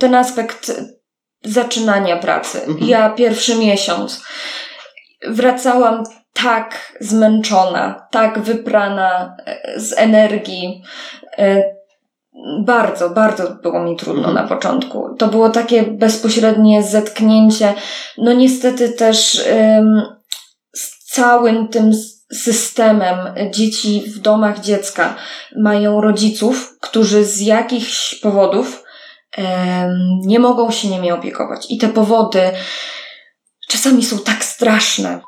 ten aspekt zaczynania pracy. Mhm. Ja pierwszy miesiąc wracałam tak zmęczona, tak wyprana e, z energii. E, Bardzo, bardzo było mi trudno Mhm. na początku. To było takie bezpośrednie zetknięcie. No niestety też z całym tym systemem dzieci w domach dziecka mają rodziców, którzy z jakichś powodów nie mogą się nimi opiekować. I te powody czasami są tak straszne.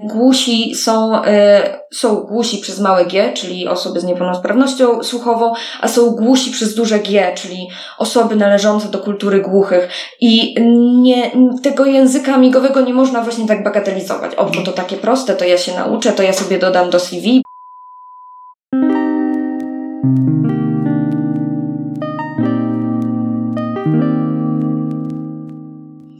Głusi są, e, są głusi przez małe G, czyli osoby z niepełnosprawnością słuchową, a są głusi przez duże G, czyli osoby należące do kultury głuchych. I nie, tego języka migowego nie można właśnie tak bagatelizować. O, bo to takie proste, to ja się nauczę, to ja sobie dodam do CV.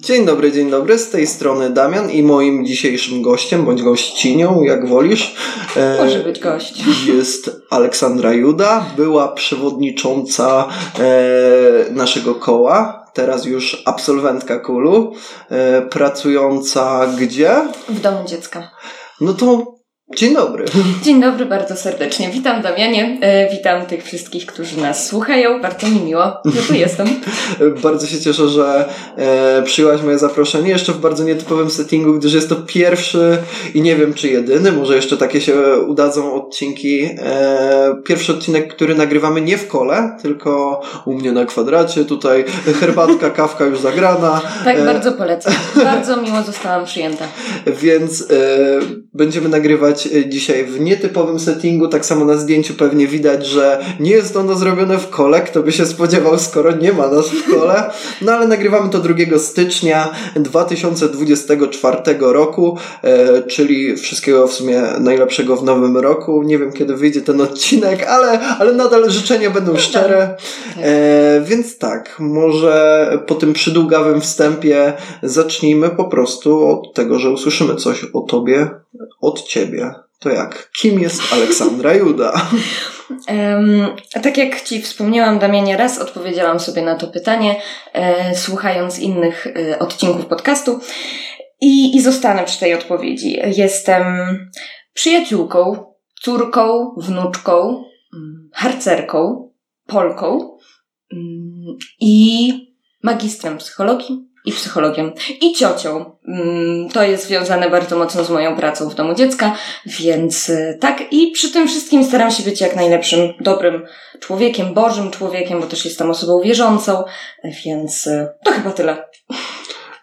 Dzień dobry, dzień dobry. Z tej strony Damian i moim dzisiejszym gościem, bądź gościnią, jak wolisz, e, Może być gość. jest Aleksandra Juda. Była przewodnicząca e, naszego koła, teraz już absolwentka KULU, e, pracująca gdzie? W domu dziecka. No to dzień dobry. Dzień dobry, bardzo serdecznie. Witam Damianie, e, witam tych wszystkich, którzy nas słuchają. Bardzo mi miło, że tu jestem. Bardzo się cieszę, że e, przyjęłaś moje zaproszenie jeszcze w bardzo nietypowym settingu, gdyż jest to pierwszy i nie wiem czy jedyny, może jeszcze takie się udadzą odcinki. E, pierwszy odcinek, który nagrywamy nie w kole, tylko u mnie na kwadracie. Tutaj herbatka, kawka już zagrana. Tak, bardzo polecam. Bardzo miło zostałam przyjęta. Więc będziemy nagrywać e, dzisiaj w nietypowym settingu. Tak samo na zdjęciu pewnie widać, że nie jest ono zrobione w kole. Kto by się spodziewał, skoro nie ma nas w kole. No ale nagrywamy to 2 stycznia 2024 roku, e, czyli wszystkiego w sumie najlepszego w nowym roku. Nie wiem kiedy wyjdzie ten odcinek, ale, ale nadal życzenia będą szczere. E, więc tak, może po tym przydługawym wstępie zacznijmy po prostu od tego, że usłyszymy coś o tobie, od ciebie. To jak? Kim jest Aleksandra Juda? Em, tak jak Ci wspomniałam, Damianie, raz odpowiedziałam sobie na to pytanie, e, słuchając innych e, odcinków podcastu i, i zostanę przy tej odpowiedzi. Jestem przyjaciółką, córką, wnuczką, harcerką, Polką mm, i magistrem psychologii i psychologiem i ciocią. Mm, To jest związane bardzo mocno z moją pracą w domu dziecka, więc y, tak. I przy tym wszystkim staram się być jak najlepszym, dobrym człowiekiem, bożym człowiekiem, bo też jestem osobą wierzącą, więc y, to chyba tyle.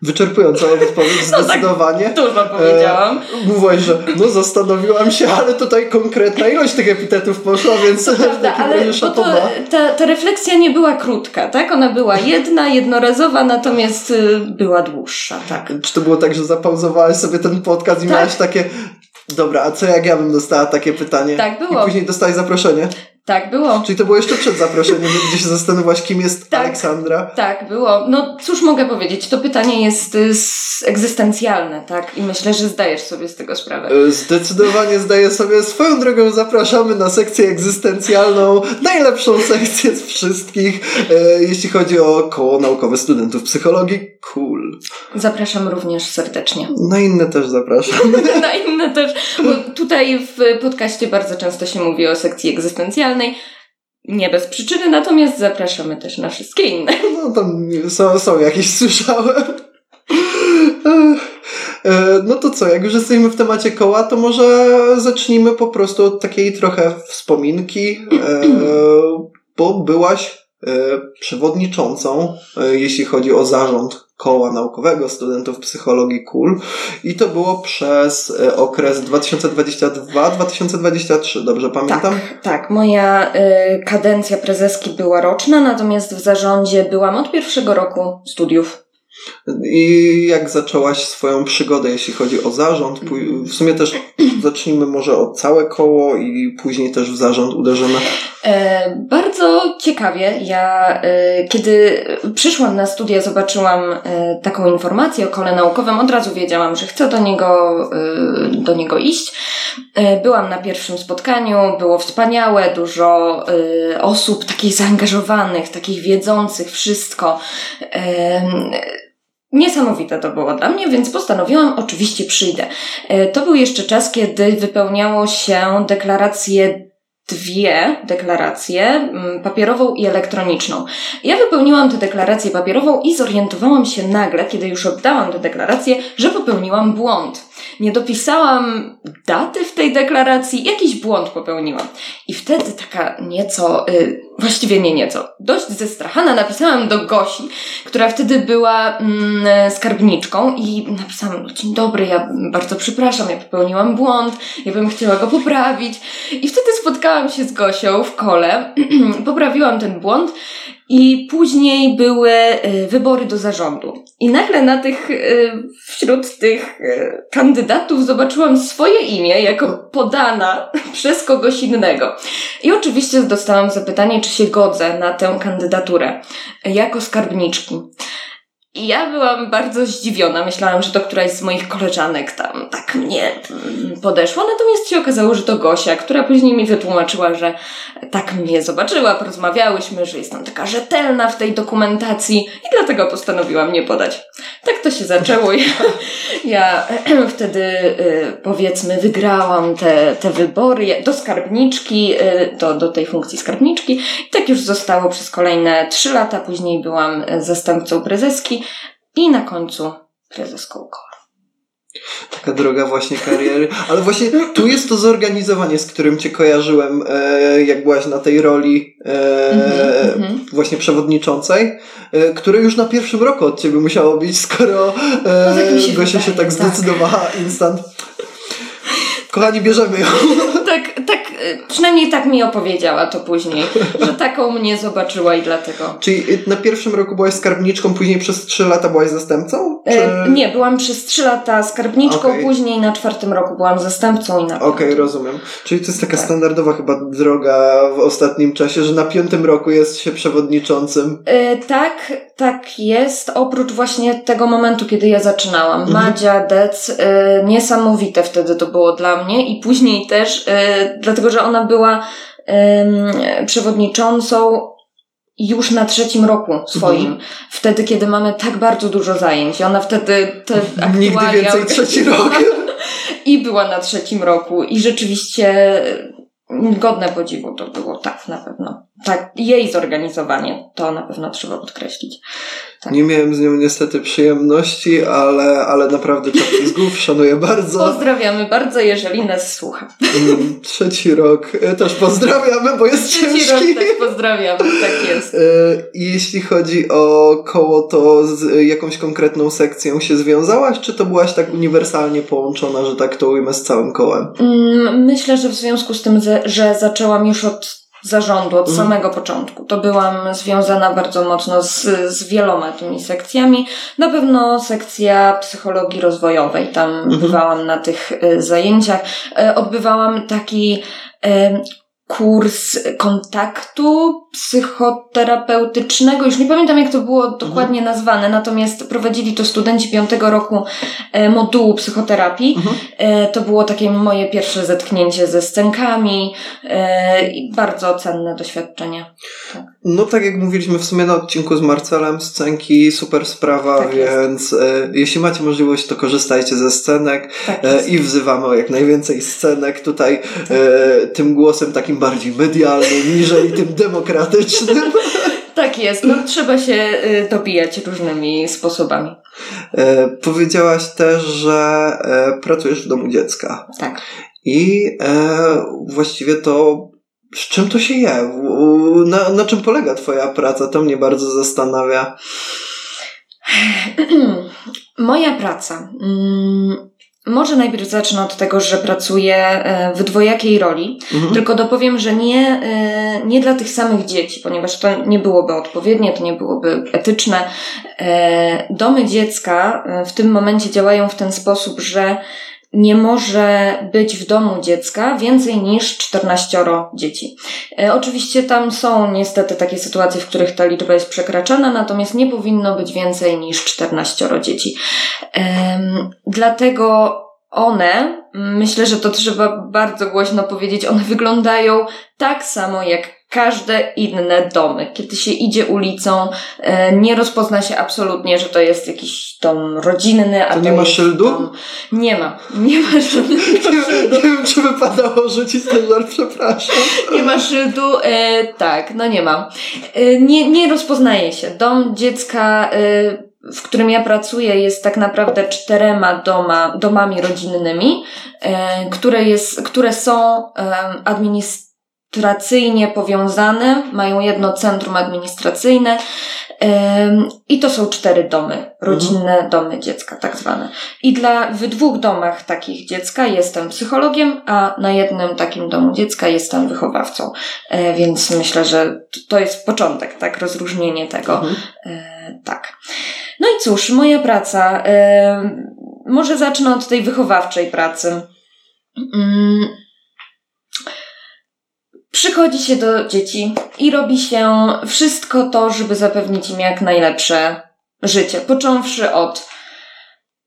Wyczerpująca odpowiedź, No tak. zdecydowanie. Dużo powiedziałam. E, mówiłaś, że no zastanowiłam się, ale tutaj konkretna ilość tych epitetów poszła, więc To w prawda, takim ale to, ta, ta refleksja nie była krótka, tak? Ona była jedna, jednorazowa, natomiast y, była dłuższa, tak. Czy to było tak, że zapauzowałaś sobie ten podcast i Tak. miałaś takie dobra, a co jak ja bym dostała takie pytanie? Tak było. I później dostałaś zaproszenie? Tak było. Czyli to było jeszcze przed zaproszeniem, gdzie się zastanowiłaś, kim jest Tak. Aleksandra? Tak, było. No cóż mogę powiedzieć, to pytanie jest y, egzystencjalne, tak? I myślę, że zdajesz sobie z tego sprawę. E, Zdecydowanie zdaję sobie. Swoją drogą zapraszamy na sekcję egzystencjalną, najlepszą sekcję z wszystkich, e, jeśli chodzi o koło naukowe studentów psychologii. Cool. Zapraszam również serdecznie. Na inne też zapraszam. Na inne też, bo tutaj w podcaście bardzo często się mówi o sekcji egzystencjalnej. Nie bez przyczyny, natomiast zapraszamy też na wszystkie inne. No tam są, są jakieś, słyszałem. E, No to co, jak już jesteśmy w temacie koła, to może zacznijmy po prostu od takiej trochę wspominki, e, bo byłaś e, przewodniczącą, jeśli chodzi o zarząd koła naukowego studentów psychologii KUL i to było przez e, okres 2022-2023, dobrze pamiętam? Tak, tak. Moja y, kadencja prezeski była roczna, natomiast w zarządzie byłam od pierwszego roku studiów. I jak zaczęłaś swoją przygodę, jeśli chodzi o zarząd? Pój- W sumie też zacznijmy może od całe koło i później też w zarząd uderzymy. E, bardzo ciekawie. Ja, e, kiedy przyszłam na studia, zobaczyłam e, taką informację o kole naukowym, od razu wiedziałam, że chcę do niego, e, do niego iść. E, byłam na pierwszym spotkaniu, było wspaniałe, dużo e, osób takich zaangażowanych, takich wiedzących wszystko. Niesamowite to było dla mnie, więc postanowiłam, oczywiście przyjdę. E, To był jeszcze czas, kiedy wypełniało się deklarację dwie deklaracje, mm, papierową i elektroniczną. Ja wypełniłam tę deklarację papierową i zorientowałam się nagle, kiedy już oddałam tę deklarację, że popełniłam błąd. Nie dopisałam daty w tej deklaracji, jakiś błąd popełniłam. I wtedy taka nieco, y, właściwie nie nieco, dość zestrachana napisałam do Gosi, która wtedy była mm, skarbniczką i napisałam, dzień dobry, ja bardzo przepraszam, ja popełniłam błąd, ja bym chciała go poprawić. I wtedy spotkałam się z Gosią w kole, poprawiłam ten błąd i później były y, wybory do zarządu. I nagle na tych, y, wśród tych y, kandydatów zobaczyłam swoje imię jako podana przez kogoś innego. I oczywiście dostałam zapytanie, czy się godzę na tę kandydaturę jako skarbniczki. I ja byłam bardzo zdziwiona. Myślałam, że to któraś z moich koleżanek tam tak mnie mm, podeszła. Natomiast się okazało, że to Gosia, która później mi wytłumaczyła, że tak mnie zobaczyła, porozmawiałyśmy, że jestem taka rzetelna w tej dokumentacji i dlatego postanowiłam mnie podać. Tak to się zaczęło. Ja, ja wtedy y, powiedzmy wygrałam te, te wybory do skarbniczki, y, do, do tej funkcji skarbniczki. I tak już zostało przez kolejne trzy lata. Później byłam y, zastępcą prezeski i na końcu prezeską koła. Taka droga właśnie kariery. Ale właśnie tu jest to zorganizowanie, z którym cię kojarzyłem, e, jak byłaś na tej roli e, Mhm, właśnie przewodniczącej, e, które już na pierwszym roku od ciebie musiało być, skoro e, No tak się Gosia się wydaje, tak tak. zdecydowała instant. Kochani, bierzemy ją. Tak, tak, przynajmniej tak mi opowiedziała to później, że taką mnie zobaczyła i dlatego. Czyli na pierwszym roku byłaś skarbniczką, później przez trzy lata byłaś zastępcą? Czy... E, nie, byłam przez trzy lata skarbniczką, Okej. później na czwartym roku byłam zastępcą i na Okej, rozumiem. Czyli to jest taka Tak. standardowa chyba droga w ostatnim czasie, że na piątym roku jest się przewodniczącym. E, tak, tak jest. Oprócz właśnie tego momentu, kiedy ja zaczynałam. Mhm. Madzia, Dec, e, niesamowite wtedy to było dla mnie i później też, dlatego że ona była em, przewodniczącą już na trzecim roku swoim. Mhm. Wtedy, kiedy mamy tak bardzo dużo zajęć. Ona wtedy te Nigdy więcej trzeci rok. I była na trzecim roku i rzeczywiście godne podziwu to było, tak, na pewno. Tak, jej zorganizowanie, to na pewno trzeba podkreślić. Tak. Nie miałem z nią niestety przyjemności, ale, ale naprawdę czapki z głów szanuję bardzo. Pozdrawiamy bardzo, jeżeli nas słucha. Mm, Trzeci rok e, też pozdrawiamy, bo jest Trzeci ciężki. rok też pozdrawiamy, tak jest. E, jeśli chodzi o koło, to z jakąś konkretną sekcją się związałaś, czy to byłaś tak uniwersalnie połączona, że tak to ujmę z całym kołem? Mm, Myślę, że w związku z tym, że zaczęłam już od zarządu, od Mhm. samego początku, to byłam związana bardzo mocno z, z wieloma tymi sekcjami. Na pewno sekcja psychologii rozwojowej, tam Mhm. bywałam na tych y, zajęciach. E, Odbywałam taki em, kurs kontaktu psychoterapeutycznego. Już nie pamiętam, jak to było dokładnie nazwane, natomiast prowadzili to studenci piątego roku e, modułu psychoterapii. Mhm. E, To było takie moje pierwsze zetknięcie ze scenkami e, i bardzo cenne doświadczenie. No tak jak mówiliśmy w sumie na odcinku z Marcelem, scenki, super sprawa, Tak więc e, jeśli macie możliwość, to korzystajcie ze scenek Tak e, i wzywamy o jak najwięcej scenek tutaj e, tym głosem takim bardziej medialnym, niżeli tym demokratycznym. Tak jest, no trzeba się y, dobijać różnymi sposobami. E, powiedziałaś też, że e, pracujesz w domu dziecka Tak. i e, właściwie to z czym to się je? Na, na czym polega Twoja praca? To mnie bardzo zastanawia. Moja praca. Może najpierw zacznę od tego, że pracuję e, w dwojakiej roli. Mhm. Tylko dopowiem, że nie, e, nie dla tych samych dzieci, ponieważ to nie byłoby odpowiednie, to nie byłoby etyczne. E, Domy dziecka w tym momencie działają w ten sposób, że nie może być w domu dziecka więcej niż 14 dzieci. E, oczywiście tam są niestety takie sytuacje, w których ta liczba jest przekraczana, natomiast nie powinno być więcej niż 14 dzieci. Dlatego one, myślę, że to trzeba bardzo głośno powiedzieć, one wyglądają tak samo jak każde inne domy. Kiedy się idzie ulicą, e, nie rozpozna się absolutnie, że to jest jakiś dom rodzinny, a to nie ma szyldu? Dom... Nie ma. Nie ma szyldu. Nie wiem, czy wypadało rzucić ten żart, przepraszam. Nie ma szyldu, e, tak, no nie ma. E, nie, nie rozpoznaje się. Dom dziecka e, w którym ja pracuję, jest tak naprawdę czterema doma, domami rodzinnymi, e, które, jest, które są administracyjne administracyjnie powiązane, mają jedno centrum administracyjne i to są cztery domy, rodzinne mhm. domy dziecka, tak zwane. I dla, w dwóch domach takich dziecka jestem psychologiem, a na jednym takim domu dziecka jestem wychowawcą. E, więc myślę, że to jest początek, tak, rozróżnienie tego. Mhm. E, tak. No i cóż, moja praca. Może zacznę od tej wychowawczej pracy. Mm, Przychodzi się do dzieci i robi się wszystko to, żeby zapewnić im jak najlepsze życie. Począwszy od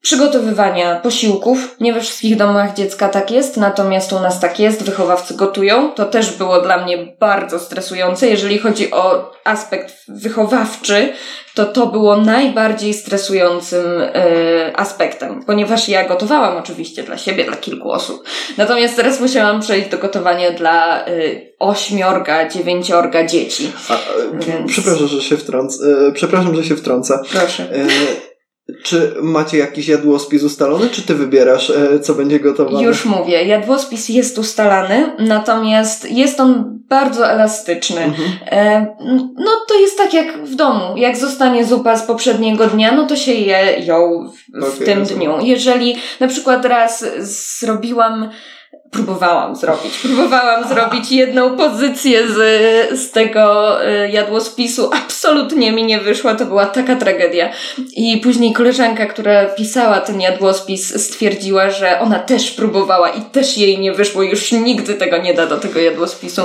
przygotowywania posiłków. Nie we wszystkich domach dziecka tak jest, natomiast u nas tak jest. Wychowawcy gotują. To też było dla mnie bardzo stresujące. Jeżeli chodzi o aspekt wychowawczy, to to było najbardziej stresującym y, aspektem, ponieważ ja gotowałam oczywiście dla siebie, dla kilku osób. Natomiast teraz musiałam przejść do gotowania dla y, ośmiorga, dziewięciorga dzieci. A, Więc... Przepraszam, że się wtrącę. Przepraszam, że się wtrącę. Proszę. Czy macie jakiś jadłospis ustalony, czy ty wybierasz, e, co będzie gotowane? Już mówię, jadłospis jest ustalany, natomiast jest on bardzo elastyczny. Mhm. E, no to jest tak jak w domu. Jak zostanie zupa z poprzedniego dnia, no to się je ją w, w okay, tym rozumiem. dniu. Jeżeli na przykład raz zrobiłam próbowałam zrobić. Próbowałam zrobić jedną pozycję z, z tego y, jadłospisu. Absolutnie mi nie wyszła. To była taka tragedia. I później koleżanka, która pisała ten jadłospis, stwierdziła, że ona też próbowała i też jej nie wyszło. Już nigdy tego nie da do tego jadłospisu.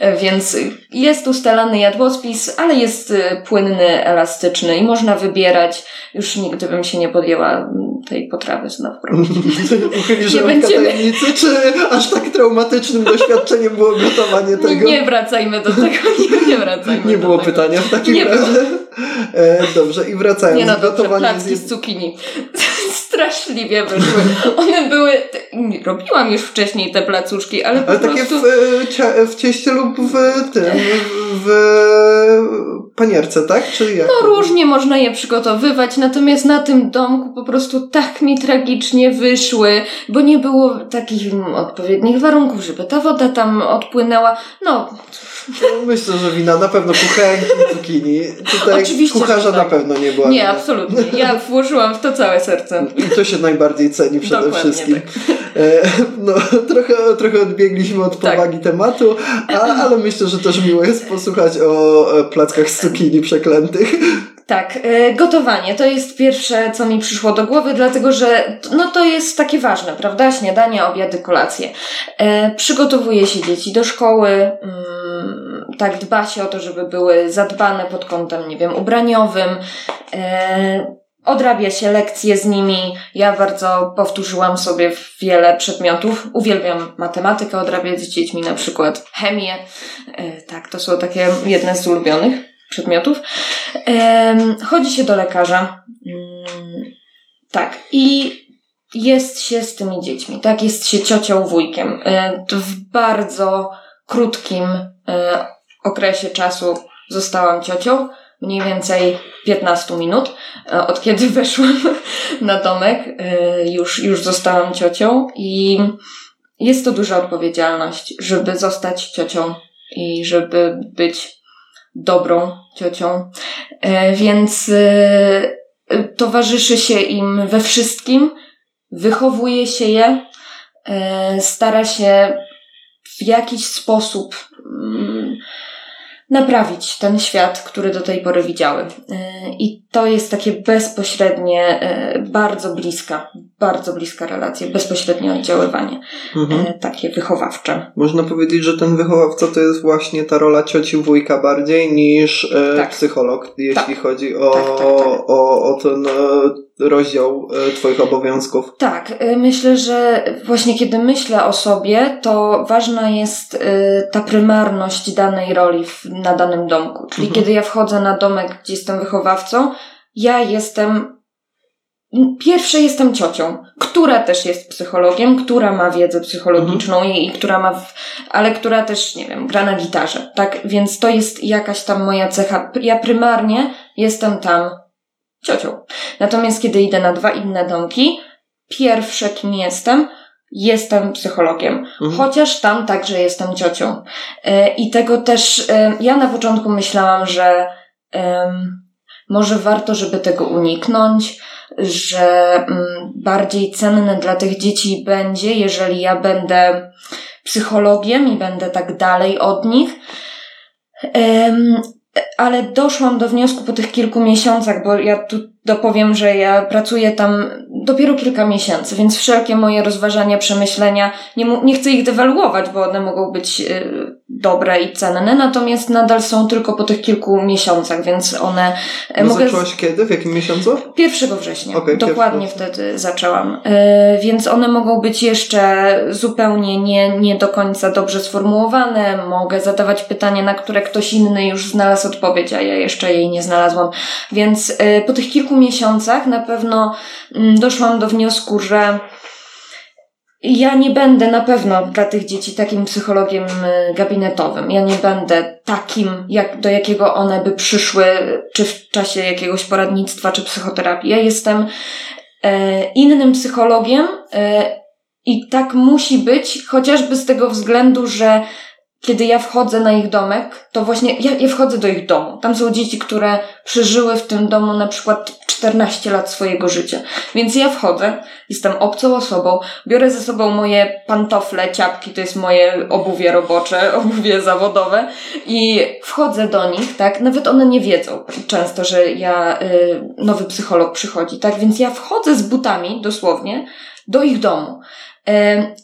E, więc jest ustalany jadłospis, ale jest y, płynny, elastyczny i można wybierać. Już nigdy bym się nie podjęła tej potrawy znowu nie będziemy... czy aż tak traumatycznym doświadczeniem było gotowanie tego. Nie, wracajmy do tego, nie, nie wracajmy Nie było tego. pytania w takim nie razie. E, dobrze, i wracając. Nie no, dobrze, placki z cukinii. Straszliwie wyszły. One były... Robiłam już wcześniej te placuszki, ale po ale prostu... takie w, w cieście lub w tym, w panierce, tak? Czy jak? No różnie można je przygotowywać, natomiast na tym domku po prostu tak mi tragicznie wyszły, bo nie było takich odpowiednich warunków, żeby ta woda tam odpłynęła. No, Myślę, że wina na pewno kuchenki, cukinii. Tutaj Oczywiście, kucharza tak. na pewno nie była. Nie, absolutnie. Ja włożyłam w to całe serce. I to się najbardziej ceni przede Dokładnie wszystkim. Tak. E, no, trochę, trochę odbiegliśmy od tak. powagi tematu, a, ale myślę, że też miło jest posłuchać o plackach z cukinii przeklętych. Tak, e, gotowanie to jest pierwsze, co mi przyszło do głowy, dlatego że no to jest takie ważne, prawda? Śniadanie, obiady, kolacje. E, przygotowuje się dzieci do szkoły, mm, tak, dba się o to, żeby były zadbane pod kątem, nie wiem, ubraniowym. E, odrabia się lekcje z nimi. Ja bardzo powtórzyłam sobie wiele przedmiotów. Uwielbiam matematykę odrabiać z dziećmi, na przykład chemię. Tak, to są takie jedne z ulubionych przedmiotów. Chodzi się do lekarza. Mm, tak. I jest się z tymi dziećmi, tak? Jest się ciocią, wujkiem. E, w bardzo krótkim e, okresie czasu zostałam ciocią. Mniej więcej 15 minut. E, od kiedy weszłam na domek, już, już zostałam ciocią i jest to duża odpowiedzialność, żeby zostać ciocią i żeby być dobrą ciocią, e, więc e, towarzyszy się im we wszystkim, wychowuje się je, e, stara się w jakiś sposób mm, naprawić ten świat, który do tej pory widziały. I to jest takie bezpośrednie, bardzo bliska, bardzo bliska relacja, bezpośrednie oddziaływanie, mhm. takie wychowawcze. Można powiedzieć, że ten wychowawca to jest właśnie ta rola cioci wujka bardziej niż tak. psycholog, jeśli tak. chodzi o, tak, tak, tak. o, o ten rozdział e, Twoich obowiązków? Tak, e, myślę, że właśnie kiedy myślę o sobie, to ważna jest e, ta prymarność danej roli na danym domku. Czyli mhm. kiedy ja wchodzę na domek, gdzie jestem wychowawcą, ja jestem Pierwsze jestem ciocią, która też jest psychologiem, która ma wiedzę psychologiczną mhm. i, i, która ma, w, ale która też, nie wiem, gra na gitarze, tak? Więc to jest jakaś tam moja cecha. Ja prymarnie jestem tam ciocią. Natomiast kiedy idę na dwa inne domki, pierwsze kim jestem, jestem psychologiem, mhm. chociaż tam także jestem ciocią. E, I tego też, e, ja na początku myślałam, że um, może warto, żeby tego uniknąć, że um, bardziej cenne dla tych dzieci będzie, jeżeli ja będę psychologiem i będę tak dalej od nich. Um, ale doszłam do wniosku po tych kilku miesiącach, bo ja tu dopowiem, że ja pracuję tam dopiero kilka miesięcy, więc wszelkie moje rozważania, przemyślenia, nie, nie chcę ich dewaluować, bo one mogą być y, dobre i cenne, natomiast nadal są tylko po tych kilku miesiącach, więc one... No mogę... Zaczęłaś kiedy? W jakim miesiącu? 1 września. Okay, Dokładnie wtedy zaczęłam. Y, więc one mogą być jeszcze zupełnie nie, nie do końca dobrze sformułowane. Mogę zadawać pytania, na które ktoś inny już znalazł odpowiedź, a ja jeszcze jej nie znalazłam. Więc y, po tych kilku miesiącach na pewno mm, doszłam do wniosku, że ja nie będę na pewno dla tych dzieci takim psychologiem y, gabinetowym. Ja nie będę takim, jak, do jakiego one by przyszły, czy w czasie jakiegoś poradnictwa, czy psychoterapii. Ja jestem e, innym psychologiem e, i tak musi być, chociażby z tego względu, że kiedy ja wchodzę na ich domek, to właśnie ja, ja wchodzę do ich domu. Tam są dzieci, które przeżyły w tym domu na przykład 14 lat swojego życia. Więc ja wchodzę, jestem obcą osobą, biorę ze sobą moje pantofle, ciapki, to jest moje obuwie robocze, obuwie zawodowe i wchodzę do nich, tak? Nawet one nie wiedzą często, że ja, y, nowy psycholog przychodzi, tak? Więc ja wchodzę z butami, dosłownie, do ich domu.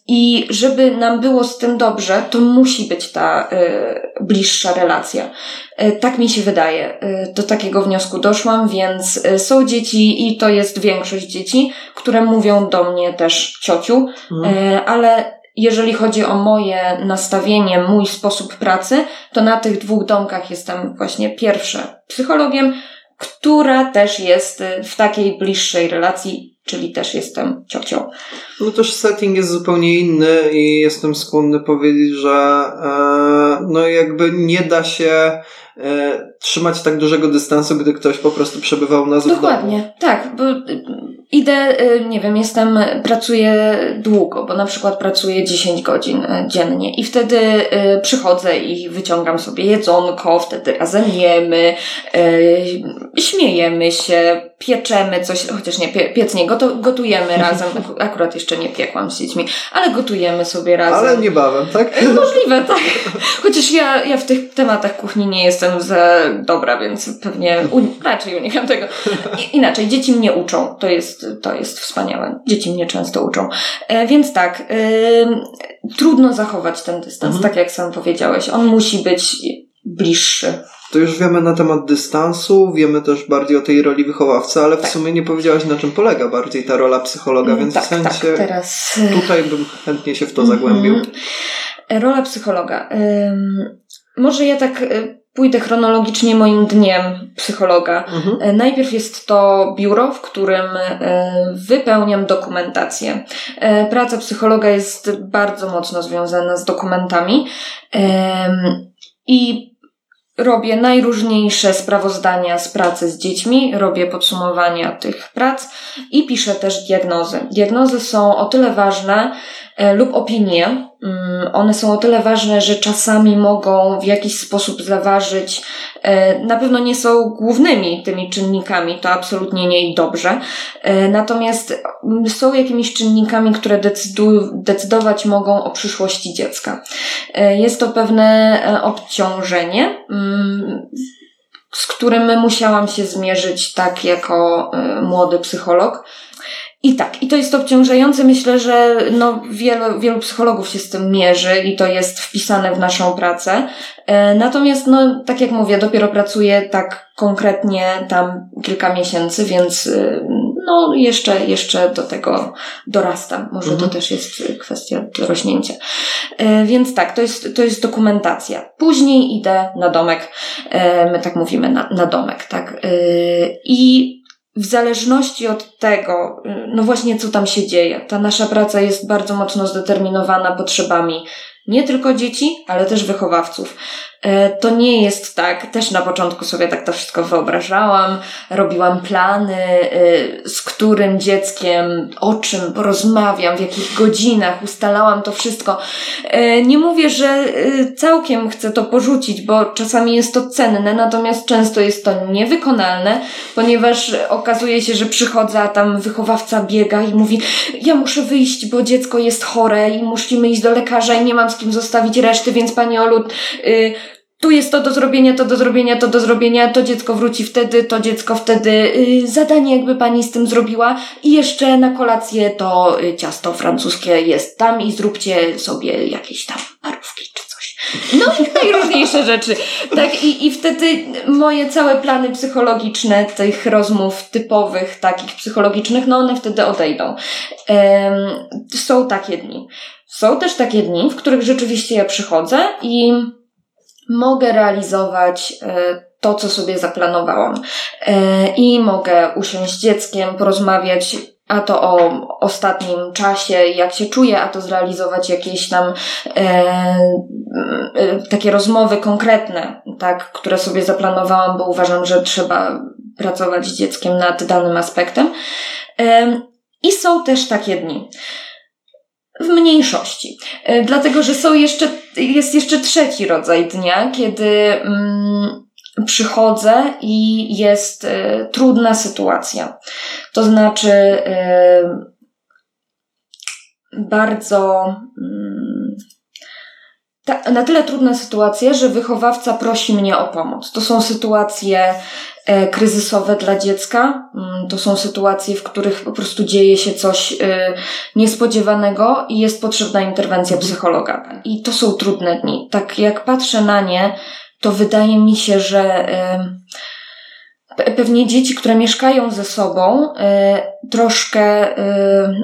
I żeby nam było z tym dobrze, to musi być ta e, bliższa relacja. E, tak mi się wydaje. E, do takiego wniosku doszłam, więc są dzieci i to jest większość dzieci, które mówią do mnie też ciociu, mhm. ale jeżeli chodzi o moje nastawienie, mój sposób pracy, to na tych dwóch domkach jestem właśnie pierwsze psychologiem, która też jest w takiej bliższej relacji czyli też jestem ciocią. No też setting jest zupełnie inny i jestem skłonny powiedzieć, że e, no jakby nie da się e, trzymać tak dużego dystansu, gdy ktoś po prostu przebywał nas Dokładnie, w domu. tak, bo idę, y, nie wiem, jestem, pracuję długo, bo na przykład pracuję 10 godzin y, dziennie i wtedy y, przychodzę i wyciągam sobie jedzonko, wtedy razem jemy, śmiejemy się, pieczemy coś, chociaż nie, pie, piec nie, gotujemy razem, akurat jeszcze nie piekłam z dziećmi, ale gotujemy sobie razem. Ale niebawem, tak? Możliwe, tak. Chociaż ja, ja w tych tematach kuchni nie jestem za dobra, więc pewnie raczej unikam tego. I, inaczej, dzieci mnie uczą, to jest to jest wspaniałe. Dzieci mnie często uczą. E, więc tak, y, trudno zachować ten dystans, mhm. tak jak sam powiedziałeś. On musi być bliższy. To już wiemy na temat dystansu, wiemy też bardziej o tej roli wychowawcy, ale w tak. sumie nie powiedziałaś na czym polega bardziej ta rola psychologa, mm, więc tak, w sensie tak, teraz... tutaj bym chętnie się w to zagłębił. -hmm. Rola psychologa. Może ja tak y, pójdę chronologicznie moim dniem psychologa. Mhm. E, najpierw jest to biuro, w którym e, wypełniam dokumentację. E, praca psychologa jest bardzo mocno związana z dokumentami i robię najróżniejsze sprawozdania z pracy z dziećmi, robię podsumowania tych prac i piszę też diagnozy. Diagnozy są o tyle ważne lub opinie, one są o tyle ważne, że czasami mogą w jakiś sposób zaważyć, e, na pewno nie są głównymi tymi czynnikami, to absolutnie nie i dobrze. E, natomiast mm, są jakimiś czynnikami, które decydować mogą o przyszłości dziecka. E, jest to pewne obciążenie, mm, z którym musiałam się zmierzyć tak jako młody psycholog. I tak, i to jest obciążające. Myślę, że no, wielu, wielu psychologów się z tym mierzy i to jest wpisane w naszą pracę. E, natomiast, no, tak jak mówię, dopiero pracuję tak konkretnie tam kilka miesięcy, więc y, no, jeszcze, jeszcze do tego dorastam. Może mhm. to też jest kwestia dorośnięcia. E, więc tak, to jest, to jest dokumentacja. Później idę na domek. E, my tak mówimy, na, na domek, tak. I w zależności od tego, y, no właśnie co tam się dzieje, ta nasza praca jest bardzo mocno zdeterminowana potrzebami nie tylko dzieci, ale też wychowawców. E, to nie jest tak, też na początku sobie tak to wszystko wyobrażałam, robiłam plany, e, z którym dzieckiem, o czym porozmawiam, w jakich godzinach, ustalałam to wszystko. E, nie mówię, że całkiem chcę to porzucić, bo czasami jest to cenne, natomiast często jest to niewykonalne, ponieważ okazuje się, że przychodzę, a tam wychowawca biega i mówi, ja muszę wyjść, bo dziecko jest chore i musimy iść do lekarza i nie mam z kim zostawić reszty, więc pani Olu, tu jest to do zrobienia, to do zrobienia, to do zrobienia, to dziecko wróci wtedy, to dziecko wtedy, yy, zadanie jakby pani z tym zrobiła i jeszcze na kolację to y, ciasto francuskie jest tam i zróbcie sobie jakieś tam parówki czy coś. No i najróżniejsze rzeczy. Tak i, i wtedy moje całe plany psychologiczne tych rozmów typowych, takich psychologicznych, no one wtedy odejdą. są takie dni. Są też takie dni, w których rzeczywiście ja przychodzę i mogę realizować e, to, co sobie zaplanowałam. E, I mogę usiąść z dzieckiem, porozmawiać a to o ostatnim czasie, jak się czuję, a to zrealizować jakieś tam e, e, takie rozmowy konkretne, tak, które sobie zaplanowałam, bo uważam, że trzeba pracować z dzieckiem nad danym aspektem. E, I są też takie dni w mniejszości. E, dlatego, że są jeszcze, jest jeszcze trzeci rodzaj dnia, kiedy mm, przychodzę i jest y, trudna sytuacja. To znaczy, y, bardzo. Y, na tyle trudna sytuacja, że wychowawca prosi mnie o pomoc. To są sytuacje kryzysowe dla dziecka. Mm, to są sytuacje, w których po prostu dzieje się coś e, niespodziewanego i jest potrzebna interwencja psychologa. I to są trudne dni. Tak jak patrzę na nie, to wydaje mi się, że pewnie dzieci, które mieszkają ze sobą, troszkę,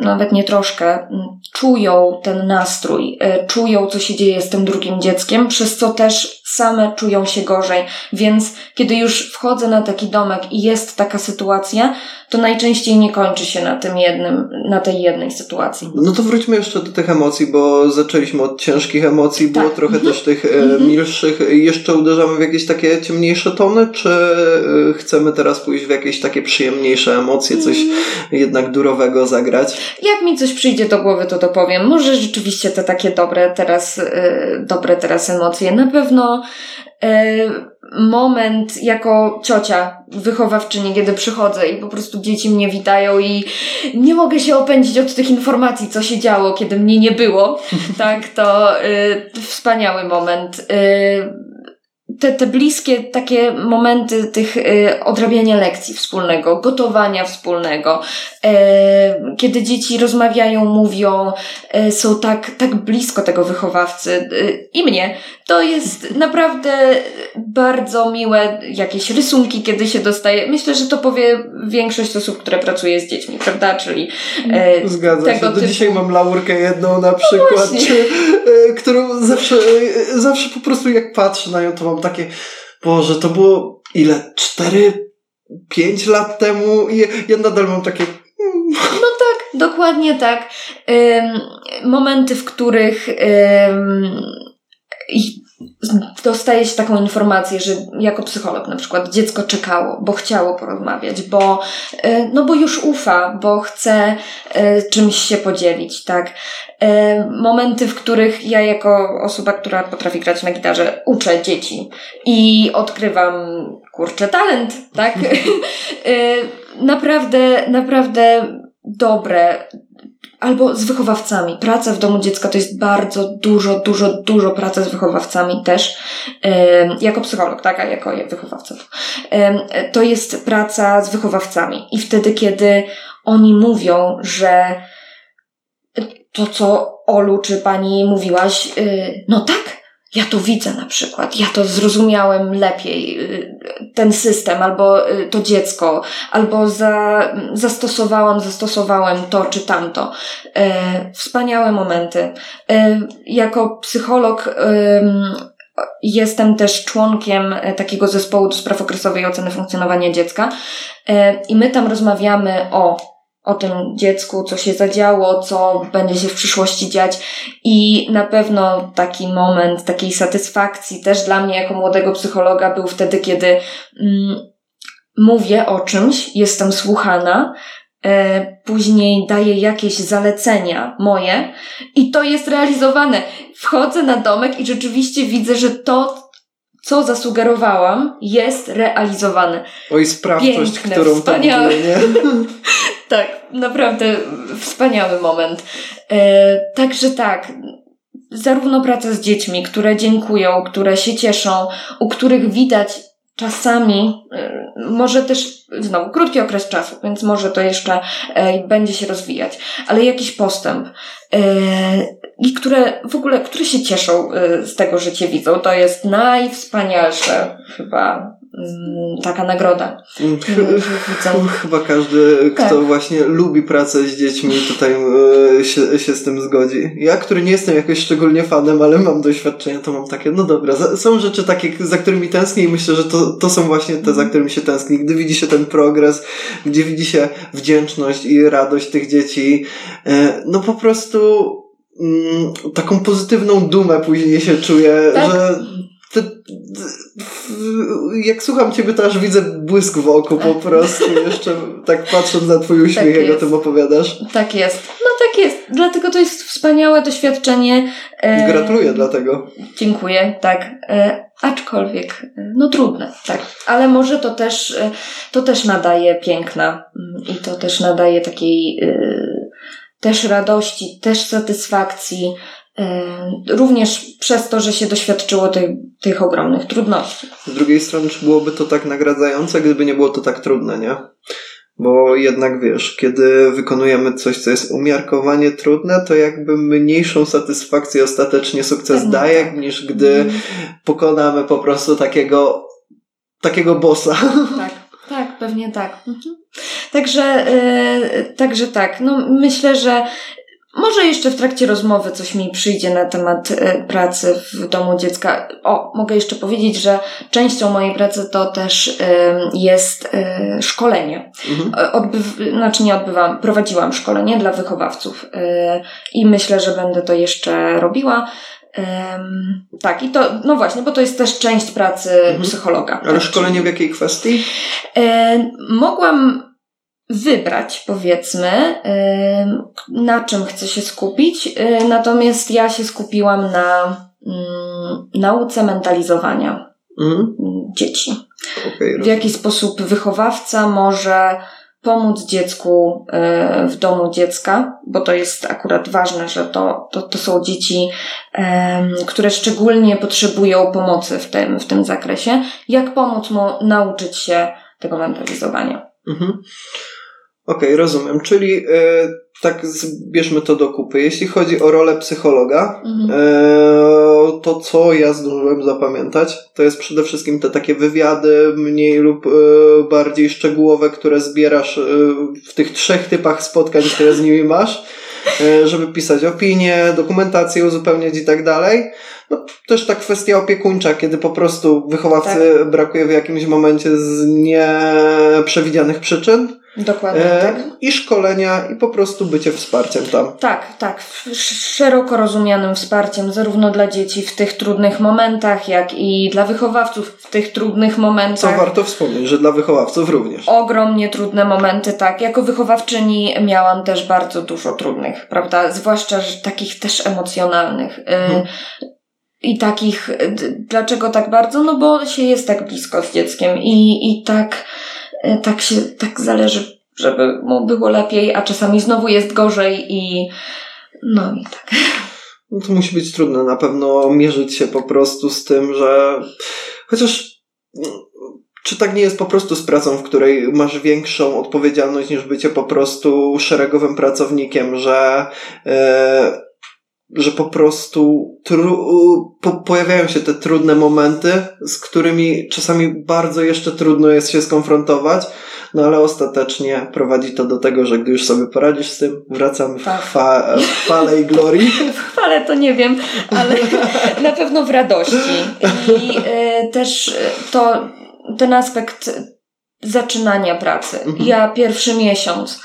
nawet nie troszkę, czują ten nastrój, czują, co się dzieje z tym drugim dzieckiem, przez co też same czują się gorzej. Więc kiedy już wchodzę na taki domek i jest taka sytuacja, to najczęściej nie kończy się na tym jednym, na tej jednej sytuacji. No to wróćmy jeszcze do tych emocji, bo zaczęliśmy od ciężkich emocji, było tak. trochę mhm. też tych mm milszych. Jeszcze uderzamy w jakieś takie ciemniejsze tony, czy e, chcemy teraz pójść w jakieś takie przyjemniejsze emocje, coś mm. Jednak durowego zagrać? Jak mi coś przyjdzie do głowy, to to powiem. Może rzeczywiście te takie dobre teraz, yy, dobre teraz emocje. Na pewno yy, moment jako ciocia wychowawczyni, kiedy przychodzę i po prostu dzieci mnie witają i nie mogę się opędzić od tych informacji, co się działo, kiedy mnie nie było. tak, to y, wspaniały moment. Y, te, te bliskie takie momenty tych y, odrabiania lekcji wspólnego, gotowania wspólnego, e, kiedy dzieci rozmawiają, mówią, e, są tak, tak blisko tego wychowawcy e, i mnie. To jest naprawdę bardzo miłe jakieś rysunki, kiedy się dostaje. Myślę, że to powie większość osób, które pracuje z dziećmi, prawda? Czyli e, Zgadza tego się. Do typu... dzisiaj mam laurkę jedną na no przykład, no czy, e, którą zawsze, zawsze po prostu jak patrzę na nią, to mam takie, Boże, to było ile? Cztery, pięć lat temu i ja nadal mam takie hmm. no tak, dokładnie tak. momenty, w których dostaje się taką informację, że jako psycholog na przykład dziecko czekało, bo chciało porozmawiać, bo, e, no bo już ufa, bo chce e, czymś się podzielić, tak. E, momenty, w których ja jako osoba, która potrafi grać na gitarze, uczę dzieci i odkrywam, kurczę, talent, tak. naprawdę, naprawdę dobre, albo z wychowawcami. Praca w domu dziecka to jest bardzo dużo, dużo, dużo pracy z wychowawcami też, jako psycholog, tak, a jako wychowawca. To jest praca z wychowawcami. I wtedy, kiedy oni mówią, że to, co Olu czy pani mówiłaś, y, no tak, ja to widzę na przykład, ja to zrozumiałem lepiej, y, ten system, albo y, to dziecko, albo za, zastosowałam, zastosowałem to czy tamto. E, wspaniałe momenty. E, jako psycholog jestem też członkiem e, takiego zespołu do spraw okresowej oceny funkcjonowania dziecka i my tam rozmawiamy o o tym dziecku, co się zadziało, co będzie się w przyszłości dziać i na pewno taki moment takiej satysfakcji też dla mnie jako młodego psychologa był wtedy, kiedy mm, mówię o czymś, jestem słuchana, e, później daję jakieś zalecenia moje i to jest realizowane. Wchodzę na domek i rzeczywiście widzę, że to, co zasugerowałam, jest realizowane. Oj, sprawczość, Piękne, którą wspaniałe. tam nie? tak, naprawdę wspaniały moment. E, także tak, zarówno praca z dziećmi, które dziękują, które się cieszą, u których widać czasami, e, może też znowu krótki okres czasu, więc może to jeszcze e, będzie się rozwijać, ale jakiś postęp. E, I które w ogóle, które się cieszą e, z tego, że cię widzą, to jest najwspanialsze chyba taka nagroda. Mm, chyba każdy, kto tak. właśnie lubi pracę z dziećmi, tutaj e, się, się z tym zgodzi. Ja, który nie jestem jakoś szczególnie fanem, ale mam doświadczenie, to mam takie, no dobra, są rzeczy takie, za którymi tęsknię i myślę, że to, to są właśnie te, za mhm. którymi się tęskni. Gdy widzi się ten progres, gdzie widzi się wdzięczność i radość tych dzieci, e, no po prostu mm, taką pozytywną dumę później się czuje, tak. że te, jak słucham ciebie, to aż widzę błysk w oku po prostu, jeszcze tak patrząc na twój uśmiech, tak jak o tym opowiadasz. Tak jest. No tak jest. Dlatego to jest wspaniałe doświadczenie. E... Gratuluję dlatego. Dziękuję, tak. E... Aczkolwiek, e, no trudne, tak. Ale może to też, e, to też nadaje piękna mm, i to też nadaje takiej e, też radości, też satysfakcji, również przez to, że się doświadczyło tych, tych ogromnych trudności. Z drugiej strony, czy byłoby to tak nagradzające, gdyby nie było to tak trudne, nie? Bo jednak wiesz, kiedy wykonujemy coś, co jest umiarkowanie trudne, to jakby mniejszą satysfakcję ostatecznie sukces Pewnie daje, tak. niż gdy mm. pokonamy po prostu takiego, takiego bossa. Tak, tak, pewnie tak. Mhm. Także, yy, także tak. No, myślę, że może jeszcze w trakcie rozmowy coś mi przyjdzie na temat e, pracy w domu dziecka. O, mogę jeszcze powiedzieć, że częścią mojej pracy to też jest e, szkolenie. Mhm. Odbyw, znaczy nie odbywam, prowadziłam szkolenie dla wychowawców i myślę, że będę to jeszcze robiła. Um, tak, i to, no właśnie, bo to jest też część pracy mhm. psychologa. Ale tak, szkolenie w jakiej kwestii? E, mogłam wybrać, powiedzmy, na czym chcę się skupić. Y, natomiast ja się skupiłam na mm, nauce mentalizowania mhm. dzieci. Okay, w jaki sposób wychowawca może pomóc dziecku y, w domu dziecka, bo to jest akurat ważne, że to, to, to są dzieci, które szczególnie potrzebują pomocy w tym, w tym zakresie. Jak pomóc mu nauczyć się tego mentalizowania? Mhm. Okej, okay, rozumiem. Czyli e, tak zbierzmy to do kupy. Jeśli chodzi o rolę psychologa, mhm. e, to co ja zdążyłem zapamiętać, to jest przede wszystkim te takie wywiady mniej lub e, bardziej szczegółowe, które zbierasz w tych trzech typach spotkań, które z nimi masz, żeby pisać opinie, dokumentację uzupełniać i tak dalej. no, też ta kwestia opiekuńcza, kiedy po prostu wychowawcy tak. brakuje w jakimś momencie z nieprzewidzianych przyczyn. Dokładnie, e, tak. I szkolenia, i po prostu bycie wsparciem tam. Tak, tak. Szeroko rozumianym wsparciem, zarówno dla dzieci w tych trudnych momentach, jak i dla wychowawców w tych trudnych momentach. Co warto wspomnieć, że dla wychowawców również. Ogromnie trudne momenty, tak. Jako wychowawczyni miałam też bardzo dużo trudnych, prawda? Zwłaszcza że takich też emocjonalnych. Hmm. I takich, dlaczego tak bardzo? No bo się jest tak blisko z dzieckiem i, i tak tak się, tak zależy, żeby mu było lepiej, a czasami znowu jest gorzej i no i tak. No to musi być trudne na pewno mierzyć się po prostu z tym, że chociaż czy tak nie jest po prostu z pracą, w której masz większą odpowiedzialność niż bycie po prostu szeregowym pracownikiem, że e, że po prostu tru- po- pojawiają się te trudne momenty, z którymi czasami bardzo jeszcze trudno jest się skonfrontować, no ale ostatecznie prowadzi to do tego, że gdy już sobie poradzisz z tym, wracamy w, tak. w chwale i glorii. W chwale to nie wiem, ale na pewno w radości. I y, też to ten aspekt zaczynania pracy. Mhm. Ja pierwszy miesiąc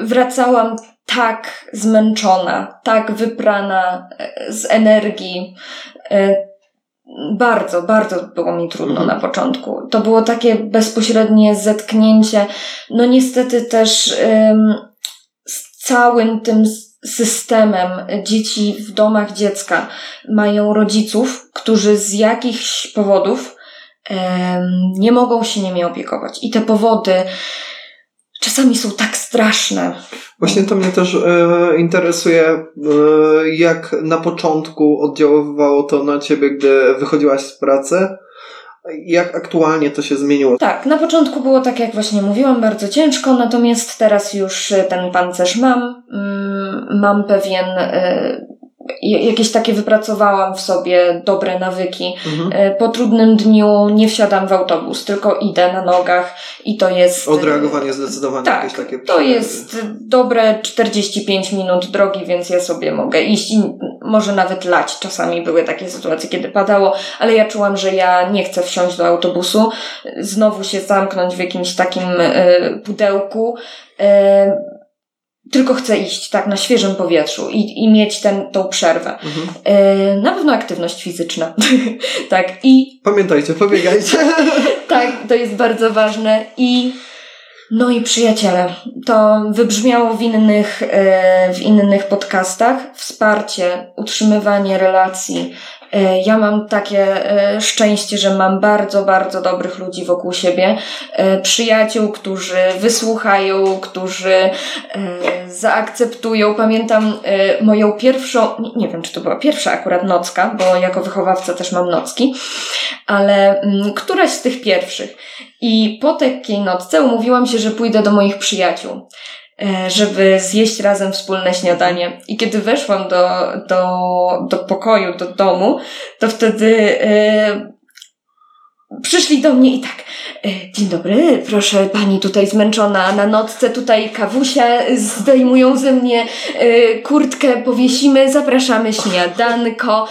wracałam tak zmęczona, tak wyprana e, z energii. E, bardzo, bardzo było mi trudno mhm. na początku. To było takie bezpośrednie zetknięcie. No niestety też z całym tym systemem dzieci w domach dziecka mają rodziców, którzy z jakichś powodów nie mogą się nimi opiekować. I te powody czasami są tak straszne. Właśnie to mnie też e, interesuje, e, jak na początku oddziaływało to na ciebie, gdy wychodziłaś z pracy. Jak aktualnie to się zmieniło? Tak, na początku było tak, jak właśnie mówiłam, bardzo ciężko, natomiast teraz już ten pancerz mam. Mm, mam pewien e, jakieś takie wypracowałam w sobie dobre nawyki. Mhm. E, po trudnym dniu nie wsiadam w autobus, tylko idę na nogach i to jest... Odreagowanie zdecydowanie tak, jakieś takie... to jest dobre 45 minut drogi, więc ja sobie mogę iść i może nawet lać. Czasami były takie sytuacje, kiedy padało, ale ja czułam, że ja nie chcę wsiąść do autobusu, znowu się zamknąć w jakimś takim y, pudełku, tylko chcę iść tak na świeżym powietrzu i, i mieć ten, tą przerwę. Mhm. E, na pewno aktywność fizyczna. tak, i. Pamiętajcie, pobiegajcie. tak, to jest bardzo ważne. I no i przyjaciele, to wybrzmiało w innych, e, w innych podcastach. Wsparcie, utrzymywanie relacji, ja mam takie e, szczęście, że mam bardzo, bardzo dobrych ludzi wokół siebie, e, przyjaciół, którzy wysłuchają, którzy zaakceptują. Pamiętam moją pierwszą, nie wiem czy to była pierwsza akurat nocka, bo jako wychowawca też mam nocki, ale mm, któraś z tych pierwszych. I po takiej nocce umówiłam się, że pójdę do moich przyjaciół. E, żeby zjeść razem wspólne śniadanie. I kiedy weszłam do, do, do pokoju, do domu, to wtedy e, przyszli do mnie i tak, e, dzień dobry, proszę pani tutaj zmęczona na nocce, tutaj kawusia, zdejmują ze mnie kurtkę, powiesimy, zapraszamy śniadanko.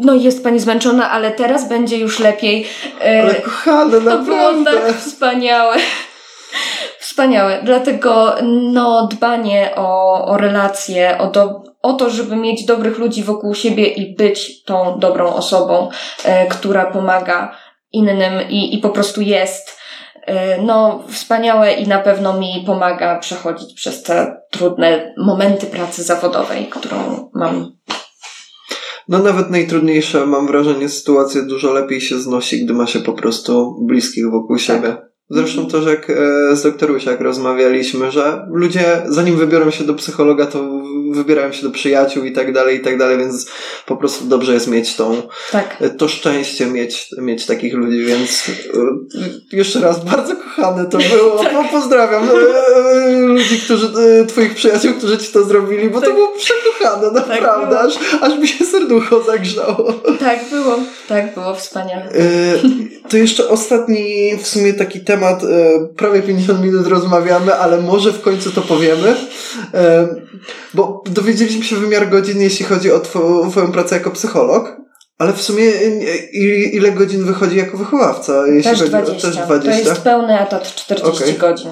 No jest pani zmęczona, ale teraz będzie już lepiej. Ale kochane, to naprawdę. było tak wspaniałe. Wspaniałe. Dlatego no, dbanie o, o relacje, o, do, o to, żeby mieć dobrych ludzi wokół siebie i być tą dobrą osobą, e, która pomaga innym i, i po prostu jest. E, no, wspaniałe i na pewno mi pomaga przechodzić przez te trudne momenty pracy zawodowej, którą mam no nawet najtrudniejsze, mam wrażenie, sytuacje dużo lepiej się znosi, gdy ma się po prostu bliskich wokół tak. siebie. Zresztą też jak e, z doktorusia jak rozmawialiśmy, że ludzie zanim wybiorą się do psychologa, to wybierają się do przyjaciół i tak dalej, i tak dalej, więc po prostu dobrze jest mieć tą, tak. E, to szczęście mieć, mieć takich ludzi, więc e, jeszcze raz bardzo kochane to było. tak. Pozdrawiam ludzi, którzy, twoich przyjaciół, którzy ci to zrobili, bo tak. to było przekochane, tak naprawdę, tak aż, aż mi się serducho zagrzało. Tak było, tak było, wspaniale. To jeszcze ostatni w sumie taki temat, temat, e, prawie 50 minut rozmawiamy, ale może w końcu to powiemy. E, bo dowiedzieliśmy się wymiar godzin, jeśli chodzi o twoją pracę jako psycholog. Ale w sumie ile godzin wychodzi jako wychowawca? Jeśli też, chodzi 20. O, też 20. To jest pełny etat 40 okay. godzin.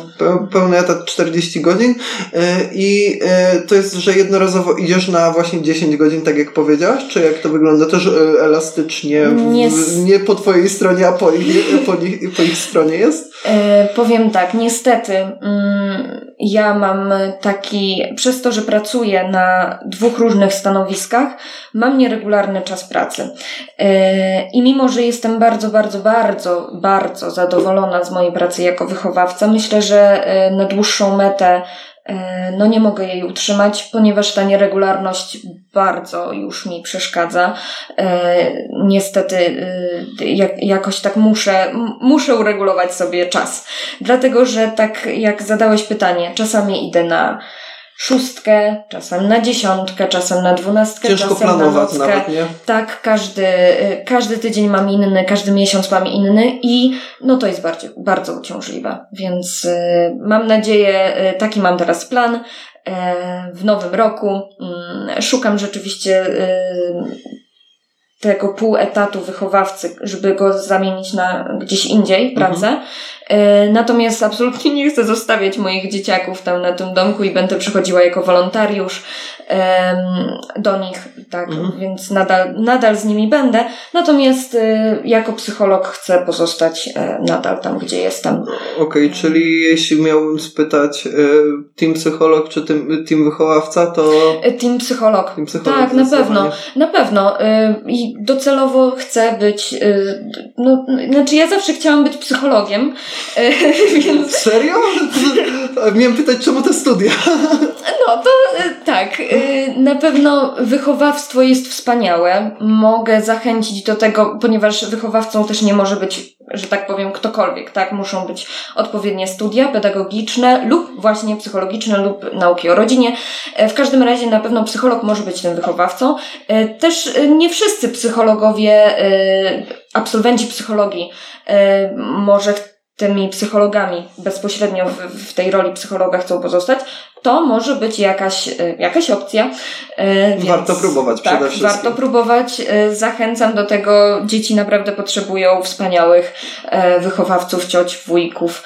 Pełny etat 40 godzin e, i e, to jest, że jednorazowo idziesz na właśnie 10 godzin, tak jak powiedziałaś? Czy jak to wygląda? Też e, elastycznie? Nie, w, nie po twojej stronie, a po ich, po, po ich stronie jest? powiem tak, niestety mm, ja mam taki, przez to, że pracuję na dwóch różnych stanowiskach, mam nieregularny czas pracy. E, I mimo, że jestem bardzo, bardzo, bardzo, bardzo zadowolona z mojej pracy jako wychowawca, myślę, że e, na dłuższą metę e, no nie mogę jej utrzymać, ponieważ ta nieregularność bardzo już mi przeszkadza. Niestety jak, jakoś tak muszę, muszę uregulować sobie czas. Dlatego, że tak jak zadałeś pytanie, czasami idę na szóstkę, czasem na dziesiątkę, czasem na dwunastkę, Ciężko czasem planować na nawet, nie? Tak, każdy, każdy tydzień mam inny, każdy miesiąc mam inny i no to jest bardzo, bardzo uciążliwe. Więc y, mam nadzieję, y, taki mam teraz plan y, w nowym roku. Mm, szukam rzeczywiście tego pół etatu wychowawcy, żeby go zamienić na gdzieś indziej pracę. Mhm. E, natomiast absolutnie nie chcę zostawiać moich dzieciaków tam na tym domku i będę przychodziła jako wolontariusz do nich, tak, mhm. więc nadal, nadal z nimi będę. Natomiast e, jako psycholog chcę pozostać e, nadal tam, gdzie jestem. Okej, okay, czyli jeśli miałbym spytać team psycholog czy team, team wychowawca, to... Team psycholog. Team psycholog tak, na pewno. Na pewno. I docelowo chcę być, no, znaczy ja zawsze chciałam być psychologiem, Więc... Serio? Miałem pytać, czemu te studia? No to e, tak. E, na pewno wychowawstwo jest wspaniałe. Mogę zachęcić do tego, ponieważ wychowawcą też nie może być, że tak powiem, ktokolwiek, tak? Muszą być odpowiednie studia pedagogiczne lub właśnie psychologiczne lub nauki o rodzinie. E, w każdym razie na pewno psycholog może być tym wychowawcą. Też nie wszyscy psychologowie, absolwenci psychologii może tymi psychologami bezpośrednio w, w, tej roli psychologa chcą pozostać, to może być jakaś, e, jakaś opcja. E, więc, warto próbować tak, przede wszystkim. Warto próbować. E, zachęcam do tego. Dzieci naprawdę potrzebują wspaniałych wychowawców, cioć, wujków,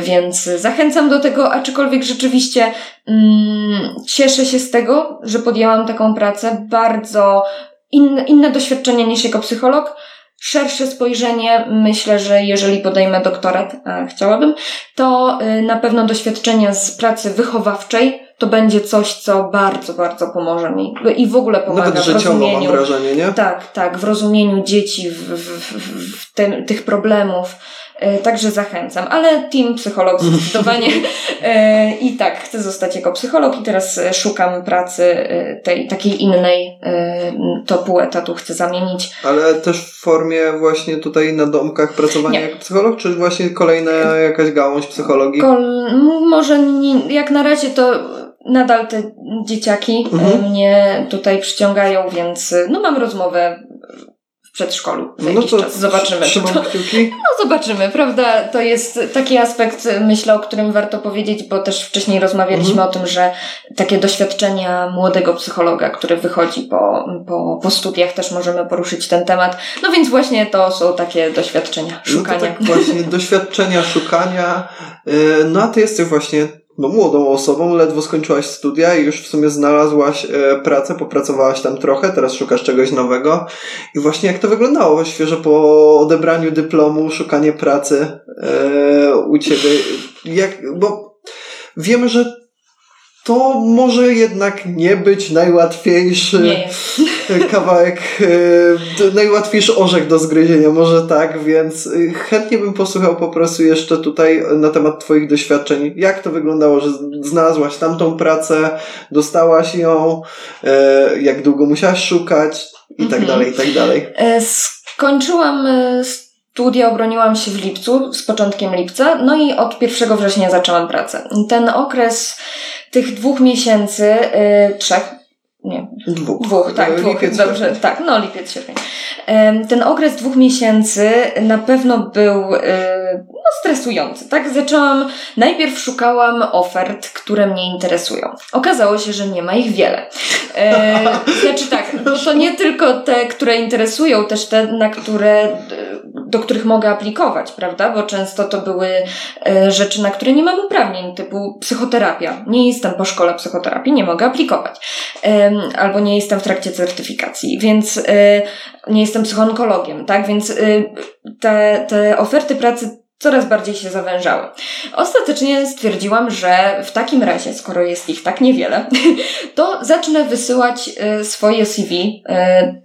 więc zachęcam do tego, aczkolwiek rzeczywiście mm, cieszę się z tego, że podjęłam taką pracę. Bardzo inne, inne doświadczenie niż jako psycholog szersze spojrzenie. Myślę, że jeżeli podejmę doktorat, a chciałabym, to y, na pewno doświadczenie z pracy wychowawczej to będzie coś, co bardzo, bardzo pomoże mi i w ogóle pomaga Nawet w rozumieniu. Mam wrażenie, nie? Tak, tak, w rozumieniu dzieci, w, w, w, w te, tych problemów E, także zachęcam, ale team psycholog zdecydowanie e, i tak chcę zostać jako psycholog i teraz e, szukam pracy tej takiej innej, to pół etatu chcę zamienić. Ale też w formie właśnie tutaj na domkach pracowania nie. jako psycholog, czy właśnie kolejna jakaś gałąź psychologii? Kol może nie, jak na razie to nadal te dzieciaki mhm. mnie tutaj przyciągają, więc no mam rozmowę przedszkolu za no jakiś czas. Zobaczymy. To. No zobaczymy, prawda? To jest taki aspekt, myślę, o którym warto powiedzieć, bo też wcześniej rozmawialiśmy mhm. o tym, że takie doświadczenia młodego psychologa, który wychodzi po, po, po studiach, też możemy poruszyć ten temat. No więc właśnie to są takie doświadczenia, szukania. No tak właśnie, doświadczenia, szukania. Y, no a ty jesteś właśnie no, młodą osobą, ledwo skończyłaś studia i już w sumie znalazłaś e, pracę, popracowałaś tam trochę, teraz szukasz czegoś nowego. I właśnie jak to wyglądało świeżo po odebraniu dyplomu, szukanie pracy e, u ciebie? Jak, bo wiemy, że to może jednak nie być najłatwiejszy nie kawałek, e, najłatwiejszy orzech do zgryzienia, może tak, więc e, chętnie bym posłuchał po prostu jeszcze tutaj na temat Twoich doświadczeń. Jak to wyglądało, że znalazłaś tamtą pracę, dostałaś ją, e, jak długo musiałaś szukać i tak mhm. dalej, i tak dalej. Skończyłam Studia obroniłam się w lipcu, z początkiem lipca, no i od 1 września zaczęłam pracę. Ten okres tych dwóch miesięcy, yy, trzech, nie, dwóch, dwóch tak, dwóch, lipiec, dobrze, sierpień. tak, no lipiec, sierpień. Ten okres dwóch miesięcy na pewno był no, stresujący, tak? Zaczęłam, najpierw szukałam ofert, które mnie interesują. Okazało się, że nie ma ich wiele. E, znaczy tak, bo to nie tylko te, które interesują, też te, na które, do których mogę aplikować, prawda? Bo często to były e, rzeczy, na które nie mam uprawnień, typu psychoterapia. Nie jestem po szkole psychoterapii, nie mogę aplikować. E, albo nie jestem w trakcie certyfikacji, więc e, nie jestem psychoonkologiem, tak? Więc e, te, te oferty pracy coraz bardziej się zawężały. Ostatecznie stwierdziłam, że w takim razie, skoro jest ich tak niewiele, to zacznę wysyłać y, swoje CV y,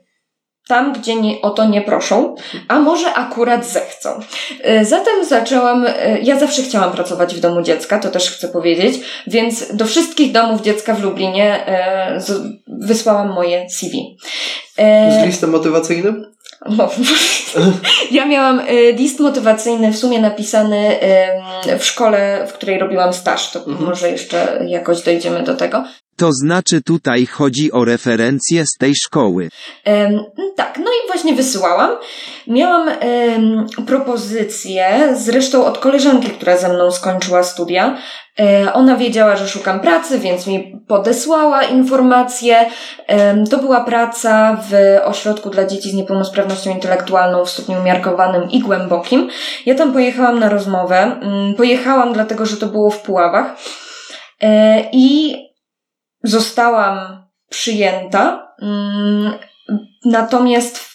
tam, gdzie o to nie proszą, a może akurat zechcą. Y, zatem zaczęłam, ja zawsze chciałam pracować w domu dziecka, to też chcę powiedzieć, więc do wszystkich domów dziecka w Lublinie wysłałam moje CV. Z listem motywacyjnym? No, ja miałam y, list motywacyjny w sumie napisany w szkole, w której robiłam staż. To mhm. może jeszcze jakoś dojdziemy do tego. To znaczy tutaj chodzi o referencje z tej szkoły. tak, no i właśnie wysyłałam. Miałam propozycję, zresztą od koleżanki, która ze mną skończyła studia, E, ona wiedziała, że szukam pracy, więc mi podesłała informację. To była praca w ośrodku dla dzieci z niepełnosprawnością intelektualną w stopniu umiarkowanym i głębokim. Ja tam pojechałam na rozmowę. Mm, pojechałam dlatego, że to było w Puławach e, i zostałam przyjęta. Mm, natomiast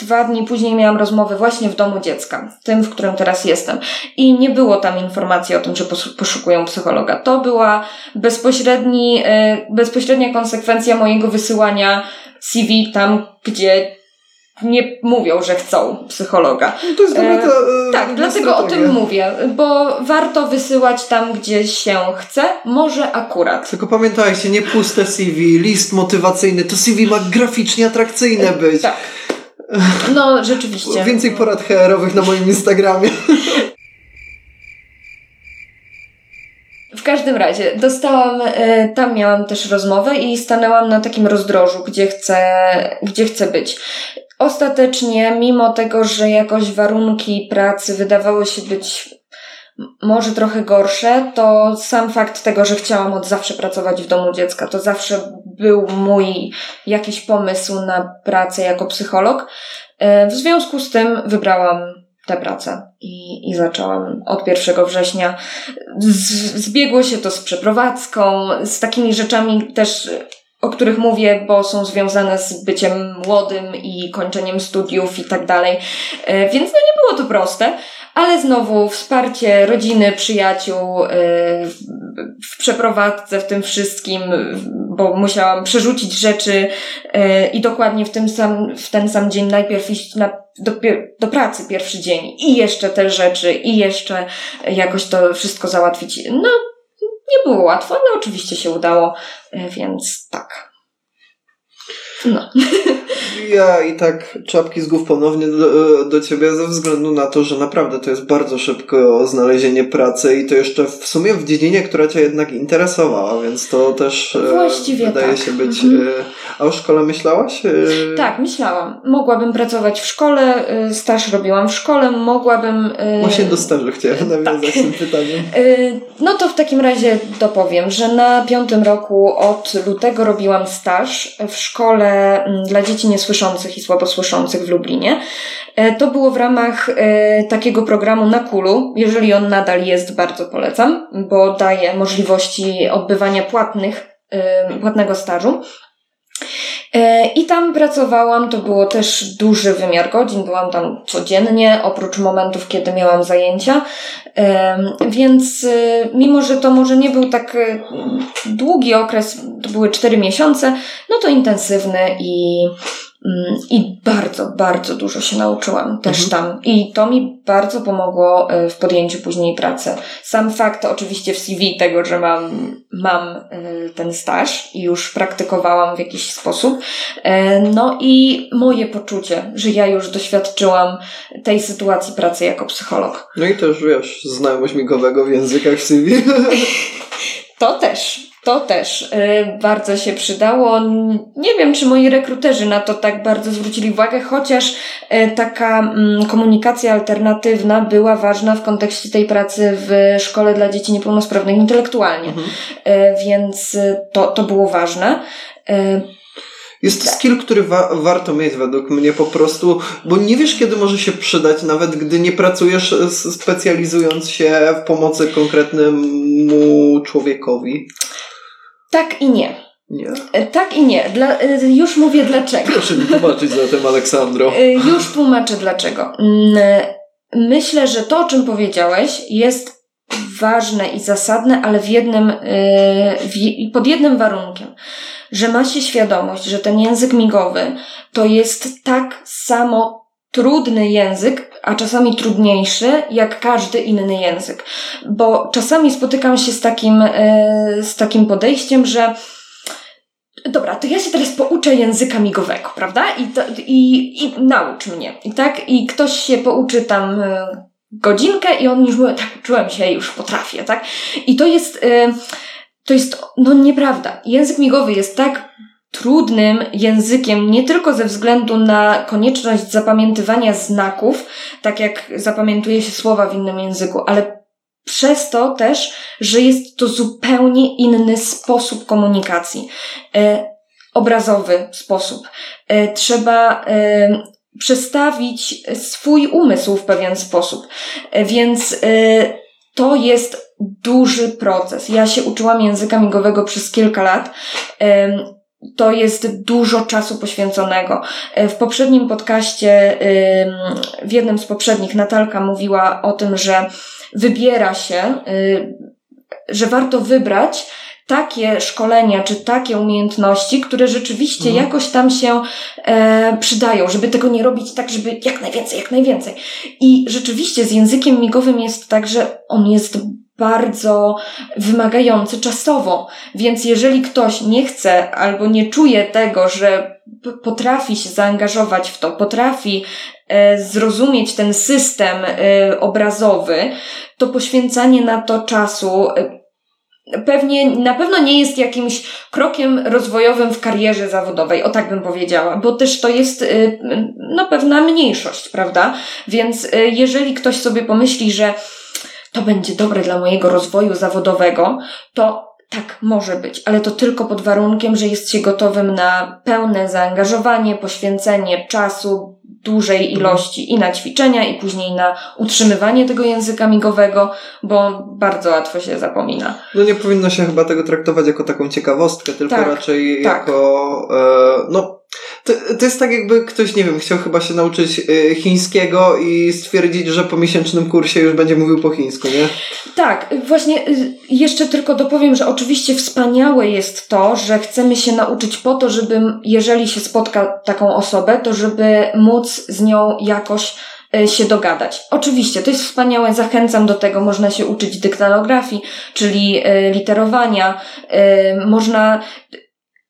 Dwa dni później miałam rozmowę właśnie w domu dziecka, tym, w którym teraz jestem. I nie było tam informacji o tym, że poszukują psychologa. To była bezpośredni, e, bezpośrednia konsekwencja mojego wysyłania CV tam, gdzie nie mówią, że chcą psychologa. No to jest dobra ta, e, Tak, dlatego strategia. o tym mówię, bo warto wysyłać tam, gdzie się chce, może akurat. Tylko pamiętajcie, nie puste CV, list motywacyjny, to CV ma graficznie atrakcyjne być. Tak. No, rzeczywiście. Więcej porad HR-owych na moim Instagramie. W każdym razie, dostałam, e, tam miałam też rozmowę i stanęłam na takim rozdrożu, gdzie chcę, gdzie chcę być. Ostatecznie, mimo tego, że jakoś warunki pracy wydawały się być może trochę gorsze, to sam fakt tego, że chciałam od zawsze pracować w domu dziecka, to zawsze był mój jakiś pomysł na pracę jako psycholog. E, w związku z tym wybrałam tę pracę i, i zaczęłam od 1 września. Z, zbiegło się to z przeprowadzką, z takimi rzeczami też o których mówię, bo są związane z byciem młodym i kończeniem studiów i tak dalej. E, więc no nie było to proste, ale znowu wsparcie rodziny, przyjaciół y, w przeprowadzce, w tym wszystkim, bo musiałam przerzucić rzeczy y, i dokładnie w, tym sam, w ten sam dzień najpierw iść na, do, do pracy pierwszy dzień i jeszcze te rzeczy i jeszcze jakoś to wszystko załatwić. No, nie było łatwo, ale oczywiście się udało, y, więc tak. No. Ja i tak czapki z głów ponownie do, do ciebie ze względu na to, że naprawdę to jest bardzo szybko znalezienie pracy i to jeszcze w sumie w dziedzinie, która cię jednak interesowała, więc to też e, Właściwie wydaje tak. się być. Mhm. E, a o szkole myślałaś? E, tak, myślałam. Mogłabym pracować w szkole, staż robiłam w szkole, mogłabym. Właśnie do stażu chciałem nawiązać tak. tym pytaniem. No to w takim razie dopowiem, że na piątym roku od lutego robiłam staż w szkole Mm, dla dzieci niesłyszących i słabosłyszących w Lublinie. E, to było w ramach e, takiego programu na Kulu. Jeżeli on nadal jest, bardzo polecam, bo daje możliwości odbywania płatnych, e, płatnego stażu. I tam pracowałam, to było też duży wymiar godzin, byłam tam codziennie, oprócz momentów, kiedy miałam zajęcia. Więc mimo, że to może nie był tak długi okres, to były cztery miesiące, no to intensywny i I bardzo, bardzo dużo się nauczyłam też mhm. tam. I to mi bardzo pomogło e, w podjęciu później pracy. Sam fakt oczywiście w CV tego, że mam, mam e, ten staż i już praktykowałam w jakiś sposób. E, no i moje poczucie, że ja już doświadczyłam tej sytuacji pracy jako psycholog. No i też wiesz, znajomość migowego w językach w CV. To też. To też y, bardzo się przydało. Nie wiem, czy moi rekruterzy na to tak bardzo zwrócili uwagę, chociaż y, taka komunikacja alternatywna była ważna w kontekście tej pracy w szkole dla dzieci niepełnosprawnych intelektualnie. Mhm. Y, więc to, to było ważne. Jest tak. skill, który wa warto mieć według mnie po prostu, bo nie wiesz, kiedy może się przydać, nawet gdy nie pracujesz specjalizując się w pomocy konkretnemu człowiekowi. Tak i nie. Nie? E, tak i nie. Dla, e, już mówię dlaczego. Proszę mi tłumaczyć zatem, Aleksandro. E, już tłumaczę dlaczego. Mm, myślę, że to, o czym powiedziałeś, jest ważne i zasadne, ale w jednym, pod jednym warunkiem że ma się świadomość, że ten język migowy to jest tak samo trudny język, a czasami trudniejszy, jak każdy inny język. Bo czasami spotykam się z takim, e, z takim podejściem, że Dobra, to ja się teraz pouczę języka migowego, prawda? I, to, i, i naucz mnie. I tak, i ktoś się pouczy tam e, godzinkę i on już mówi, tak, uczyłem się, już potrafię, tak? I to jest, e, to jest, no nieprawda. Język migowy jest tak trudnym językiem nie tylko ze względu na konieczność zapamiętywania znaków, tak jak zapamiętuje się słowa w innym języku, ale przez to też, że jest to zupełnie inny sposób komunikacji. E, obrazowy sposób. E, trzeba e, przestawić swój umysł w pewien sposób. E, więc e, to jest duży proces. Ja się uczyłam języka migowego przez kilka lat. To jest dużo czasu poświęconego. E, w poprzednim podcaście, w jednym z poprzednich, Natalka mówiła o tym, że wybiera się, y, że warto wybrać takie szkolenia czy takie umiejętności, które rzeczywiście mhm. jakoś tam się e, przydają, żeby tego nie robić tak, żeby jak najwięcej, jak najwięcej. I rzeczywiście z językiem migowym jest tak, że on jest bardzo wymagający czasowo. Więc jeżeli ktoś nie chce albo nie czuje tego, że potrafi się zaangażować w to, potrafi e, zrozumieć ten system e, obrazowy, to poświęcanie na to czasu e, pewnie na pewno nie jest jakimś krokiem rozwojowym w karierze zawodowej, o tak bym powiedziała, bo też to jest no pewna mniejszość, prawda? Więc jeżeli ktoś sobie pomyśli, że to będzie dobre dla mojego rozwoju zawodowego, to tak, może być, ale to tylko pod warunkiem, że jest się gotowym na pełne zaangażowanie, poświęcenie czasu, dużej ilości i na ćwiczenia, i później na utrzymywanie tego języka migowego, bo bardzo łatwo się zapomina. No nie powinno się chyba tego traktować jako taką ciekawostkę, tylko tak, raczej tak. jako, e, no, to, to jest tak jakby ktoś, nie wiem, chciał chyba się nauczyć y, chińskiego i stwierdzić, że po miesięcznym kursie już będzie mówił po chińsku, nie? Tak, właśnie y, jeszcze tylko dopowiem, że oczywiście wspaniałe jest to, że chcemy się nauczyć po to, żeby, jeżeli się spotka taką osobę, to żeby móc z nią jakoś y, się dogadać. Oczywiście, to jest wspaniałe, zachęcam do tego, można się uczyć dyktalografii, czyli literowania, można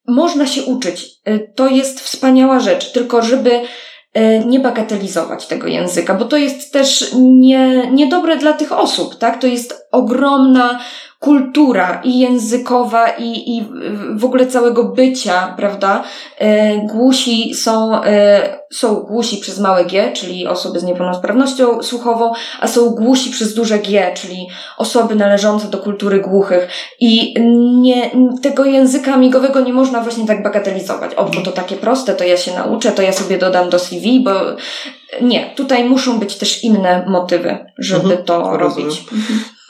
można się uczyć. Y, to jest wspaniała rzecz, tylko żeby y, nie bagatelizować tego języka, bo to jest też nie, niedobre dla tych osób, tak? To jest ogromna kultura i językowa i, i w ogóle całego bycia, prawda? E, głusi są, e, są głusi przez małe G, czyli osoby z niepełnosprawnością słuchową, a są głusi przez duże G, czyli osoby należące do kultury głuchych. I nie, tego języka migowego nie można właśnie tak bagatelizować. O, bo to takie proste, to ja się nauczę, to ja sobie dodam do CV, bo nie, tutaj muszą być też inne motywy, żeby mhm, to robić.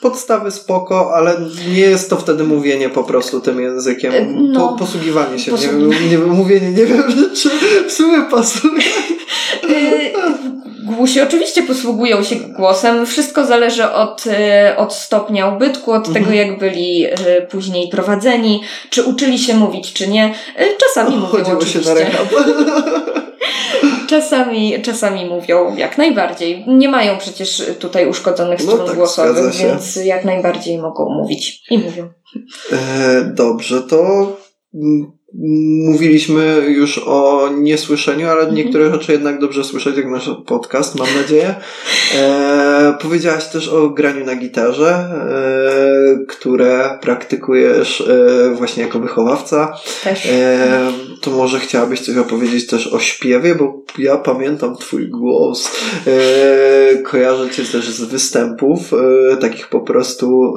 Podstawy spoko, ale nie jest to wtedy mówienie po prostu tym językiem. E, no, po, posługiwanie się. Nie, nie, mówienie, nie wiem, czy w sumie pasuje. E, głusi oczywiście posługują się głosem. Wszystko zależy od, e, od stopnia ubytku, od mhm. tego, jak byli później prowadzeni, czy uczyli się mówić, czy nie. Czasami mówią Chodziło oczywiście. się na rehab. czasami, czasami mówią jak najbardziej. Nie mają przecież tutaj uszkodzonych strun no tak, głosowych, więc jak najbardziej mogą mówić i mówią. E, dobrze, to mówiliśmy już o niesłyszeniu, ale mhm. niektóre rzeczy jednak dobrze słyszeć, jak nasz podcast, mam nadzieję. E, powiedziałaś też o graniu na gitarze, e, które praktykujesz e, właśnie jako wychowawca. Też. E, to może chciałabyś coś opowiedzieć też o śpiewie, bo ja pamiętam twój głos. E, kojarzę cię też z występów, takich po prostu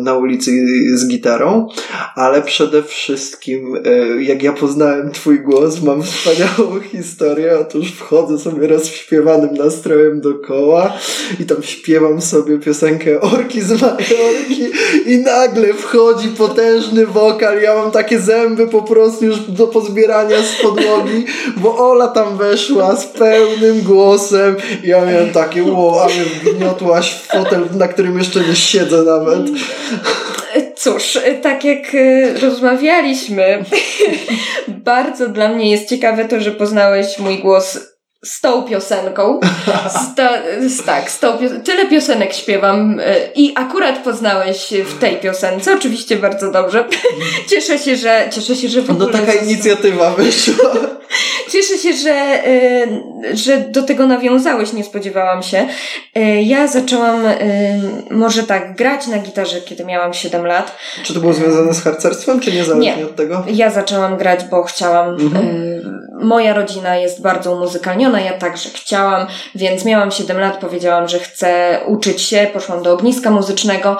na ulicy z gitarą, ale przede wszystkim jak ja poznałem twój głos, mam wspaniałą historię. Otóż wchodzę sobie rozśpiewanym nastrojem dokoła i tam śpiewam sobie piosenkę Orki z Majorki i nagle wchodzi potężny wokal. Ja mam takie zęby po prostu już do pozbierania z podłogi, bo Ola tam weszła z pełnym głosem ja miałem takie, wow, ale wgniotłaś w fotel, na którym jeszcze nie siedzę nawet. Cóż, tak jak y, rozmawialiśmy, bardzo dla mnie jest ciekawe to, że poznałeś mój głos z tą piosenką. Z z, tak, z tą piosenką. Tyle piosenek śpiewam y, i akurat poznałeь w tej piosence. Oczywiście bardzo dobrze. Cieszę się, że cieszę się, że w no ogóle... No taka inicjatywa wyszła. Cieszę się, że, y, że do tego nawiązałeś, nie spodziewałam się. Y, ja zaczęłam może tak grać na gitarze, kiedy miałam 7 lat. Czy to było związane z harcerstwem, czy niezależnie nie. od tego? Ja zaczęłam grać, bo chciałam mhm moja rodzina jest bardzo umuzykalniona, ja także chciałam, więc miałam 7 lat, powiedziałam, że chcę uczyć się, poszłam do ogniska muzycznego.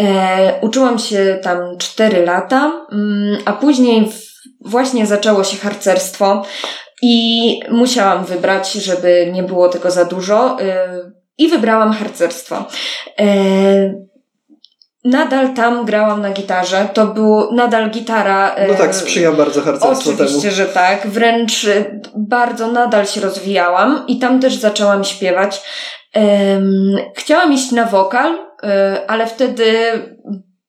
E, uczyłam się tam 4 lata, mm, a później właśnie zaczęło się harcerstwo i musiałam wybrać, żeby nie było tego za dużo. E, I wybrałam harcerstwo. E, Nadal tam grałam na gitarze. To był nadal gitara. No tak, sprzyja bardzo harcerstwu Oczywiście, temu. że tak. Wręcz bardzo nadal się rozwijałam i tam też zaczęłam śpiewać. Chciałam iść na wokal, ale wtedy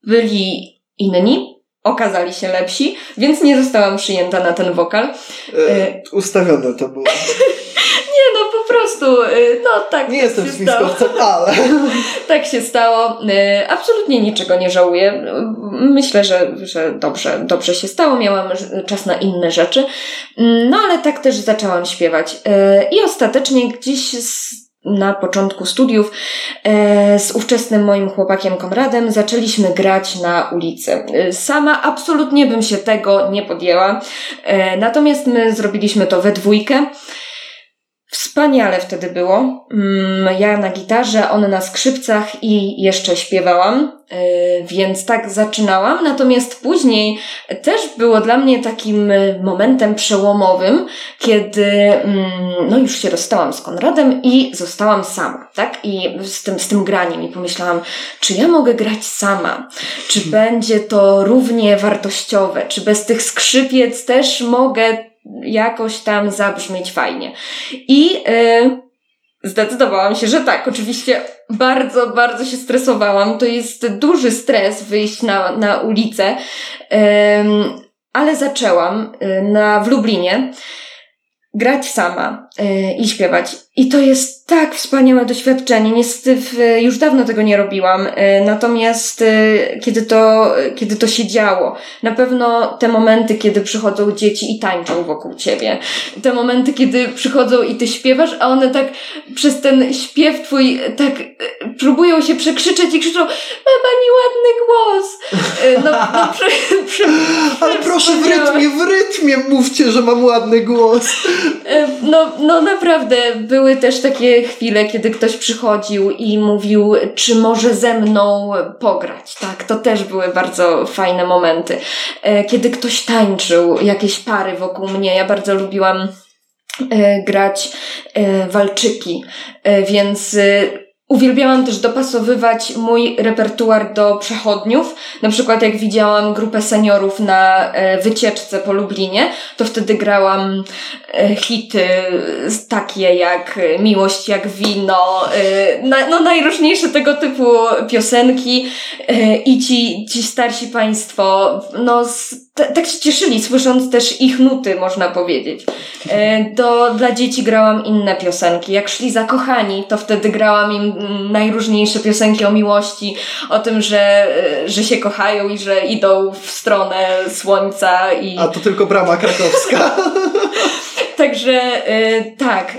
byli inni, okazali się lepsi, więc nie zostałam przyjęta na ten wokal. E, ustawione to było. Nie, no po prostu, y, no tak. Nie jestem spiskowcem, ale. tak się stało. Y, absolutnie niczego nie żałuję. Myślę, że, że dobrze, dobrze się stało. Miałam czas na inne rzeczy. Mm, no ale tak też zaczęłam śpiewać. I ostatecznie gdzieś z na początku studiów e, z ówczesnym moim chłopakiem Konradem zaczęliśmy grać na ulicy. Sama absolutnie bym się tego nie podjęła, e, natomiast my zrobiliśmy to we dwójkę. Wspaniale wtedy było. Mm, ja na gitarze, on na skrzypcach i jeszcze śpiewałam, y, więc tak zaczynałam. Natomiast później też było dla mnie takim y, momentem przełomowym, kiedy mm, no już się rozstałam z Konradem i zostałam sama, tak? I z tym, z tym graniem i pomyślałam, czy ja mogę grać sama? Czy będzie to równie wartościowe? Czy bez tych skrzypiec też mogę jakoś tam zabrzmieć fajnie. I yy, zdecydowałam się, że tak. Oczywiście bardzo, bardzo się stresowałam. To jest duży stres wyjść na, na ulicę, yy, ale zaczęłam yy, na, w Lublinie grać sama i śpiewać. I to jest tak wspaniałe doświadczenie. Niestety już dawno tego nie robiłam. Yy, natomiast yy, kiedy to, kiedy to się działo, na pewno te momenty, kiedy przychodzą dzieci i tańczą wokół ciebie. Te momenty, kiedy przychodzą i ty śpiewasz, a one tak przez ten śpiew twój tak próbują się przekrzyczeć i krzyczą ma pani ładny głos. No, no przy, przy, Ale proszę w rytmie, w rytmie mówcie, że mam ładny głos. No, no naprawdę, były też takie chwile, kiedy ktoś przychodził i mówił, czy może ze mną pograć. Tak, to też były bardzo fajne momenty. E, kiedy ktoś tańczył, jakieś pary wokół mnie, ja bardzo lubiłam e, grać e, walczyki, więc Uwielbiałam też dopasowywać mój repertuar do przechodniów. Na przykład jak widziałam grupę seniorów na e, wycieczce po Lublinie, to wtedy grałam e, hity takie jak Miłość jak wino, e, no najróżniejsze tego typu piosenki i ci, ci starsi państwo, no tak się cieszyli, słysząc też ich nuty, można powiedzieć. E, Do, dla dzieci grałam inne piosenki. Jak szli zakochani, to wtedy grałam im najróżniejsze piosenki o miłości, o tym, że, e, że się kochają i że idą w stronę słońca i... A to tylko brama krakowska. Także y, tak,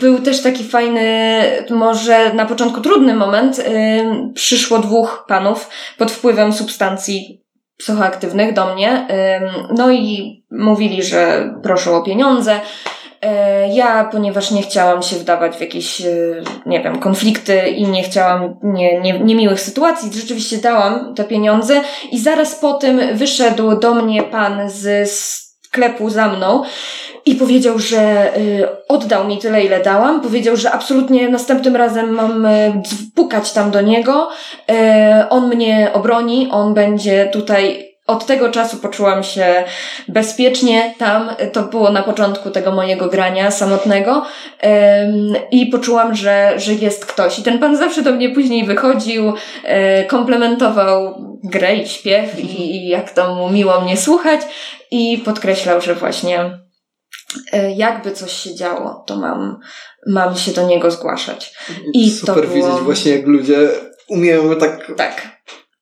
był też taki fajny, może na początku trudny moment. Przyszło dwóch panów pod wpływem substancji psychoaktywnych do mnie. No i mówili, że proszą o pieniądze. Y, Ja, ponieważ nie chciałam się wdawać w jakieś, y, nie wiem, konflikty i nie chciałam nie, nie, niemiłych sytuacji, rzeczywiście dałam te pieniądze i zaraz po tym wyszedł do mnie pan z sklepu za mną i powiedział, że y, oddał mi tyle, ile dałam. Powiedział, że absolutnie następnym razem mam y, pukać tam do niego. Y, on mnie obroni, on będzie tutaj. Od tego czasu poczułam się bezpiecznie tam. To było na początku tego mojego grania samotnego. I poczułam, że, że jest ktoś. I ten pan zawsze do mnie później wychodził, komplementował grę i śpiew i, i jak to mu miło mnie słuchać. I podkreślał, że właśnie jakby coś się działo, to mam, mam się do niego zgłaszać. I to Super było- widzieć właśnie, jak ludzie umieją tak Tak,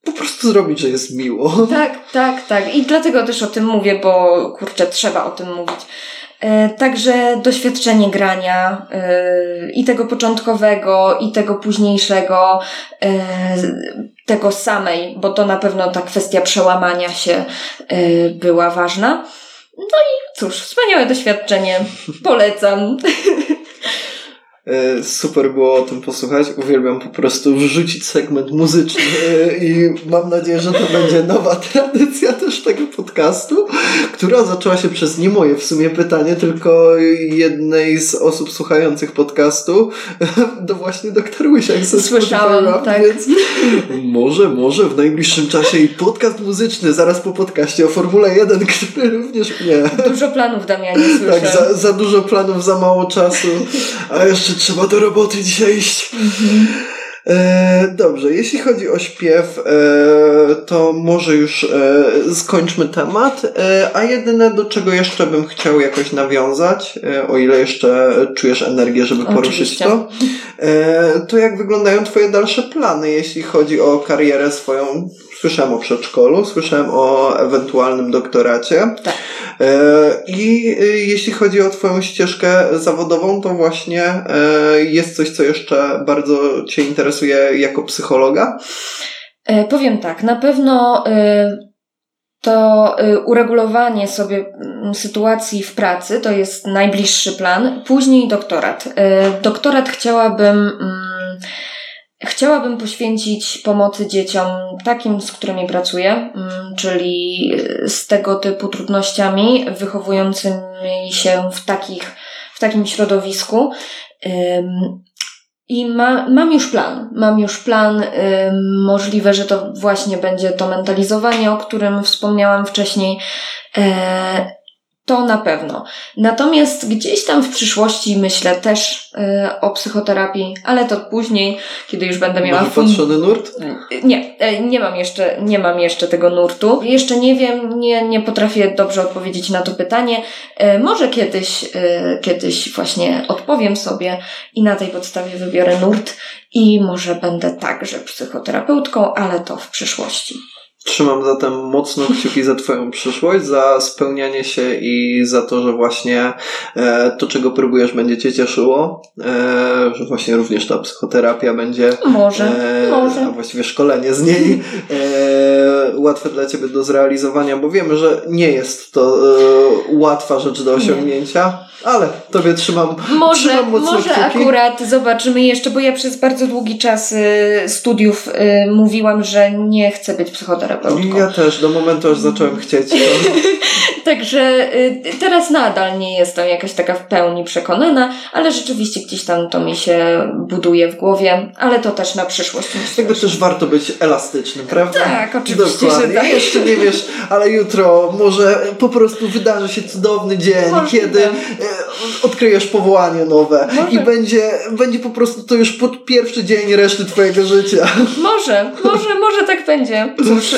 po prostu zrobić, że jest miło. tak, tak, tak. I dlatego też o tym mówię, bo kurczę, trzeba o tym mówić. E, Także doświadczenie grania e, i tego początkowego, i tego późniejszego, e, tego samej, bo to na pewno ta kwestia przełamania się e, była ważna. No i cóż, wspaniałe doświadczenie. Polecam. E, Super było o tym posłuchać. Uwielbiam po prostu wrzucić segment muzyczny e, i mam nadzieję, że to będzie nowa tradycja też tego podcastu, która zaczęła się przez nie moje w sumie pytanie, tylko jednej z osób słuchających podcastu, do właśnie doktor Łysiak ze Słyszałam, Spotify tak. więc może, może w najbliższym czasie i podcast muzyczny zaraz po podcaście o Formule 1, który również mnie... Dużo planów, Damianie, słyszę. Tak, za, za dużo planów, za mało czasu, a jeszcze trzeba do roboty dzisiaj iść. E, dobrze, jeśli chodzi o śpiew, e, to może już e, skończmy temat, e, a jedyne do czego jeszcze bym chciał jakoś nawiązać, e, o ile jeszcze czujesz energię, żeby poruszyć Oczywiście. to, e, to jak wyglądają Twoje dalsze plany, jeśli chodzi o karierę swoją? Słyszałem o przedszkolu, słyszałem o ewentualnym doktoracie. Tak. E, I y, jeśli chodzi o Twoją ścieżkę zawodową, to właśnie e, jest coś, co jeszcze bardzo Cię interesuje jako psychologa. E, Powiem tak, na pewno e, to e, uregulowanie sobie mm, sytuacji w pracy to jest najbliższy plan. Później doktorat. E, Doktorat chciałabym. Chciałabym poświęcić pomocy dzieciom takim, z którymi pracuję, mm, czyli e, z tego typu trudnościami, wychowującymi się w, takich, w takim środowisku. I ma, mam już plan. Mam już plan. Ym, możliwe, że to właśnie będzie to mentalizowanie, o którym wspomniałam wcześniej. To na pewno. Natomiast gdzieś tam w przyszłości myślę też e, o psychoterapii, ale to później, kiedy już będę miała Masz patrzony nurt? nie, e, nie mam jeszcze, nie mam jeszcze tego nurtu. Jeszcze nie wiem, nie, nie potrafię dobrze odpowiedzieć na to pytanie. Może kiedyś, kiedyś właśnie odpowiem sobie i na tej podstawie wybiorę nurt i może będę także psychoterapeutką, ale to w przyszłości. Trzymam zatem mocno kciuki za Twoją przyszłość, za spełnianie się i za to, że właśnie e, to, czego próbujesz, będzie Cię cieszyło, e, że właśnie również ta psychoterapia będzie Może, E, może. A właściwie szkolenie z niej łatwe dla Ciebie do zrealizowania, bo wiemy, że nie jest to łatwa rzecz do osiągnięcia, ale Tobie trzymam, Może, trzymam mocno może kciuki. akurat zobaczymy jeszcze, bo ja przez bardzo długi czas studiów mówiłam, że nie chcę być psychoterapeutką. Ja też, do momentu aż zacząłem chcieć. Także y, teraz nadal nie jestem jakaś taka w pełni przekonana, ale rzeczywiście gdzieś tam to mi się buduje w głowie, ale to też na przyszłość jakby też warto być elastycznym, prawda? Tak, oczywiście, Dokładnie. że tak. Jeszcze nie wiesz, ale jutro może po prostu wydarzy się cudowny dzień, Możliwe. kiedy e, odkryjesz powołanie nowe Może. i będzie, będzie po prostu to już pod pierwszy dzień reszty Twojego życia. Może, może, może tak będzie. Cóż,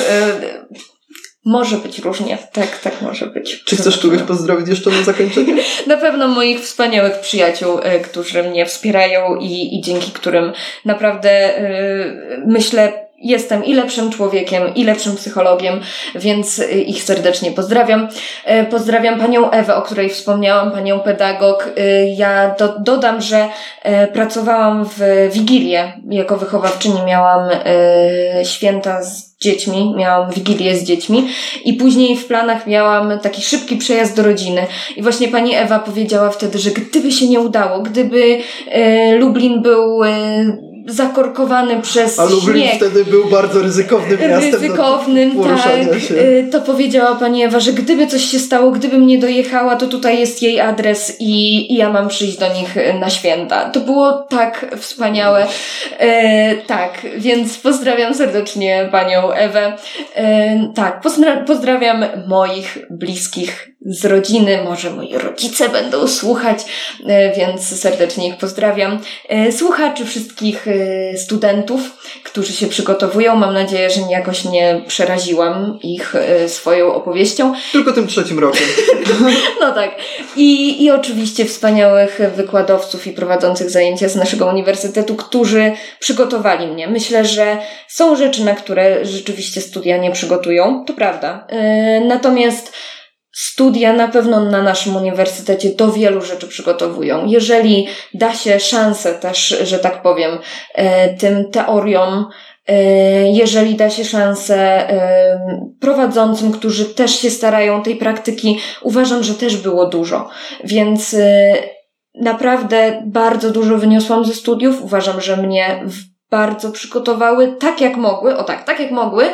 może być różnie. Tak, tak może być. Czy chcesz kogoś pozdrowić jeszcze na zakończenie? na pewno moich wspaniałych przyjaciół, y, którzy mnie wspierają i, i dzięki którym naprawdę yy, myślę jestem i lepszym człowiekiem, i lepszym psychologiem, więc y, ich serdecznie pozdrawiam. Y, pozdrawiam panią Ewę, o której wspomniałam, panią pedagog. Y, ja do, dodam, że pracowałam w Wigilię jako wychowawczyni, miałam święta z dziećmi, miałam wigilię z dziećmi i później w planach miałam taki szybki przejazd do rodziny. I właśnie pani Ewa powiedziała wtedy, że gdyby się nie udało, gdyby Lublin był zakorkowany przez A Lublin śnieg. wtedy był bardzo ryzykownym miastem. Ryzykownym, tak. Się. Y, to powiedziała pani Ewa, że gdyby coś się stało, gdybym nie dojechała, to tutaj jest jej adres i, i ja mam przyjść do nich na święta. To było tak wspaniałe. E, tak, więc pozdrawiam serdecznie panią Ewę. E, tak, pozdrawiam moich bliskich z rodziny, może moi rodzice będą słuchać, e, więc serdecznie ich pozdrawiam. Słuchaczy wszystkich studentów, którzy się przygotowują. Mam nadzieję, że jakoś nie przeraziłam ich swoją opowieścią. Tylko tym trzecim rokiem. No tak. I, I oczywiście wspaniałych wykładowców i prowadzących zajęcia z naszego uniwersytetu, którzy przygotowali mnie. Myślę, że są rzeczy, na które rzeczywiście studia nie przygotują. To prawda. Natomiast studia na pewno na naszym uniwersytecie do wielu rzeczy przygotowują. Jeżeli da się szansę też, że tak powiem, e, tym teoriom, e, jeżeli da się szansę e, prowadzącym, którzy też się starają tej praktyki, uważam, że też było dużo. Więc naprawdę bardzo dużo wyniosłam ze studiów. Uważam, że mnie bardzo przygotowały tak jak mogły, o tak, tak jak mogły,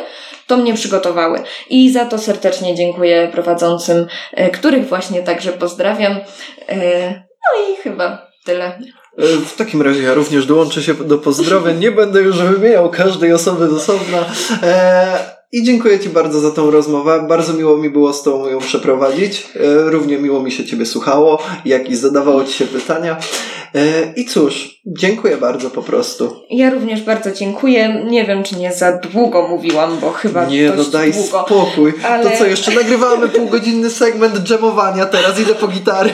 to mnie przygotowały. I za to serdecznie dziękuję prowadzącym, e, których właśnie także pozdrawiam. E, no i chyba tyle. E, w takim razie ja również dołączę się do pozdrowień. Nie będę już wymieniał każdej osoby z osobna. I dziękuję Ci bardzo za tą rozmowę. Bardzo miło mi było z Tobą ją przeprowadzić. Równie miło mi się Ciebie słuchało, jak i zadawało Ci się pytania. E, I cóż, dziękuję bardzo po prostu. Ja również bardzo dziękuję. Nie wiem, czy nie za długo mówiłam, bo chyba Nie, no daj długo, spokój. Ale... To co, jeszcze nagrywamy półgodzinny segment dżemowania, teraz idę po gitary.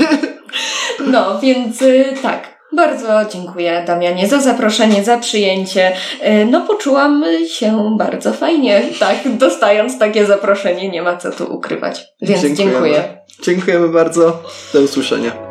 No, więc y, tak. Bardzo dziękuję Damianie za zaproszenie, za przyjęcie. Y, no poczułam się bardzo fajnie, tak, dostając takie zaproszenie, nie ma co tu ukrywać. Więc Dziękujemy. dziękuję. Dziękujemy bardzo. Do usłyszenia.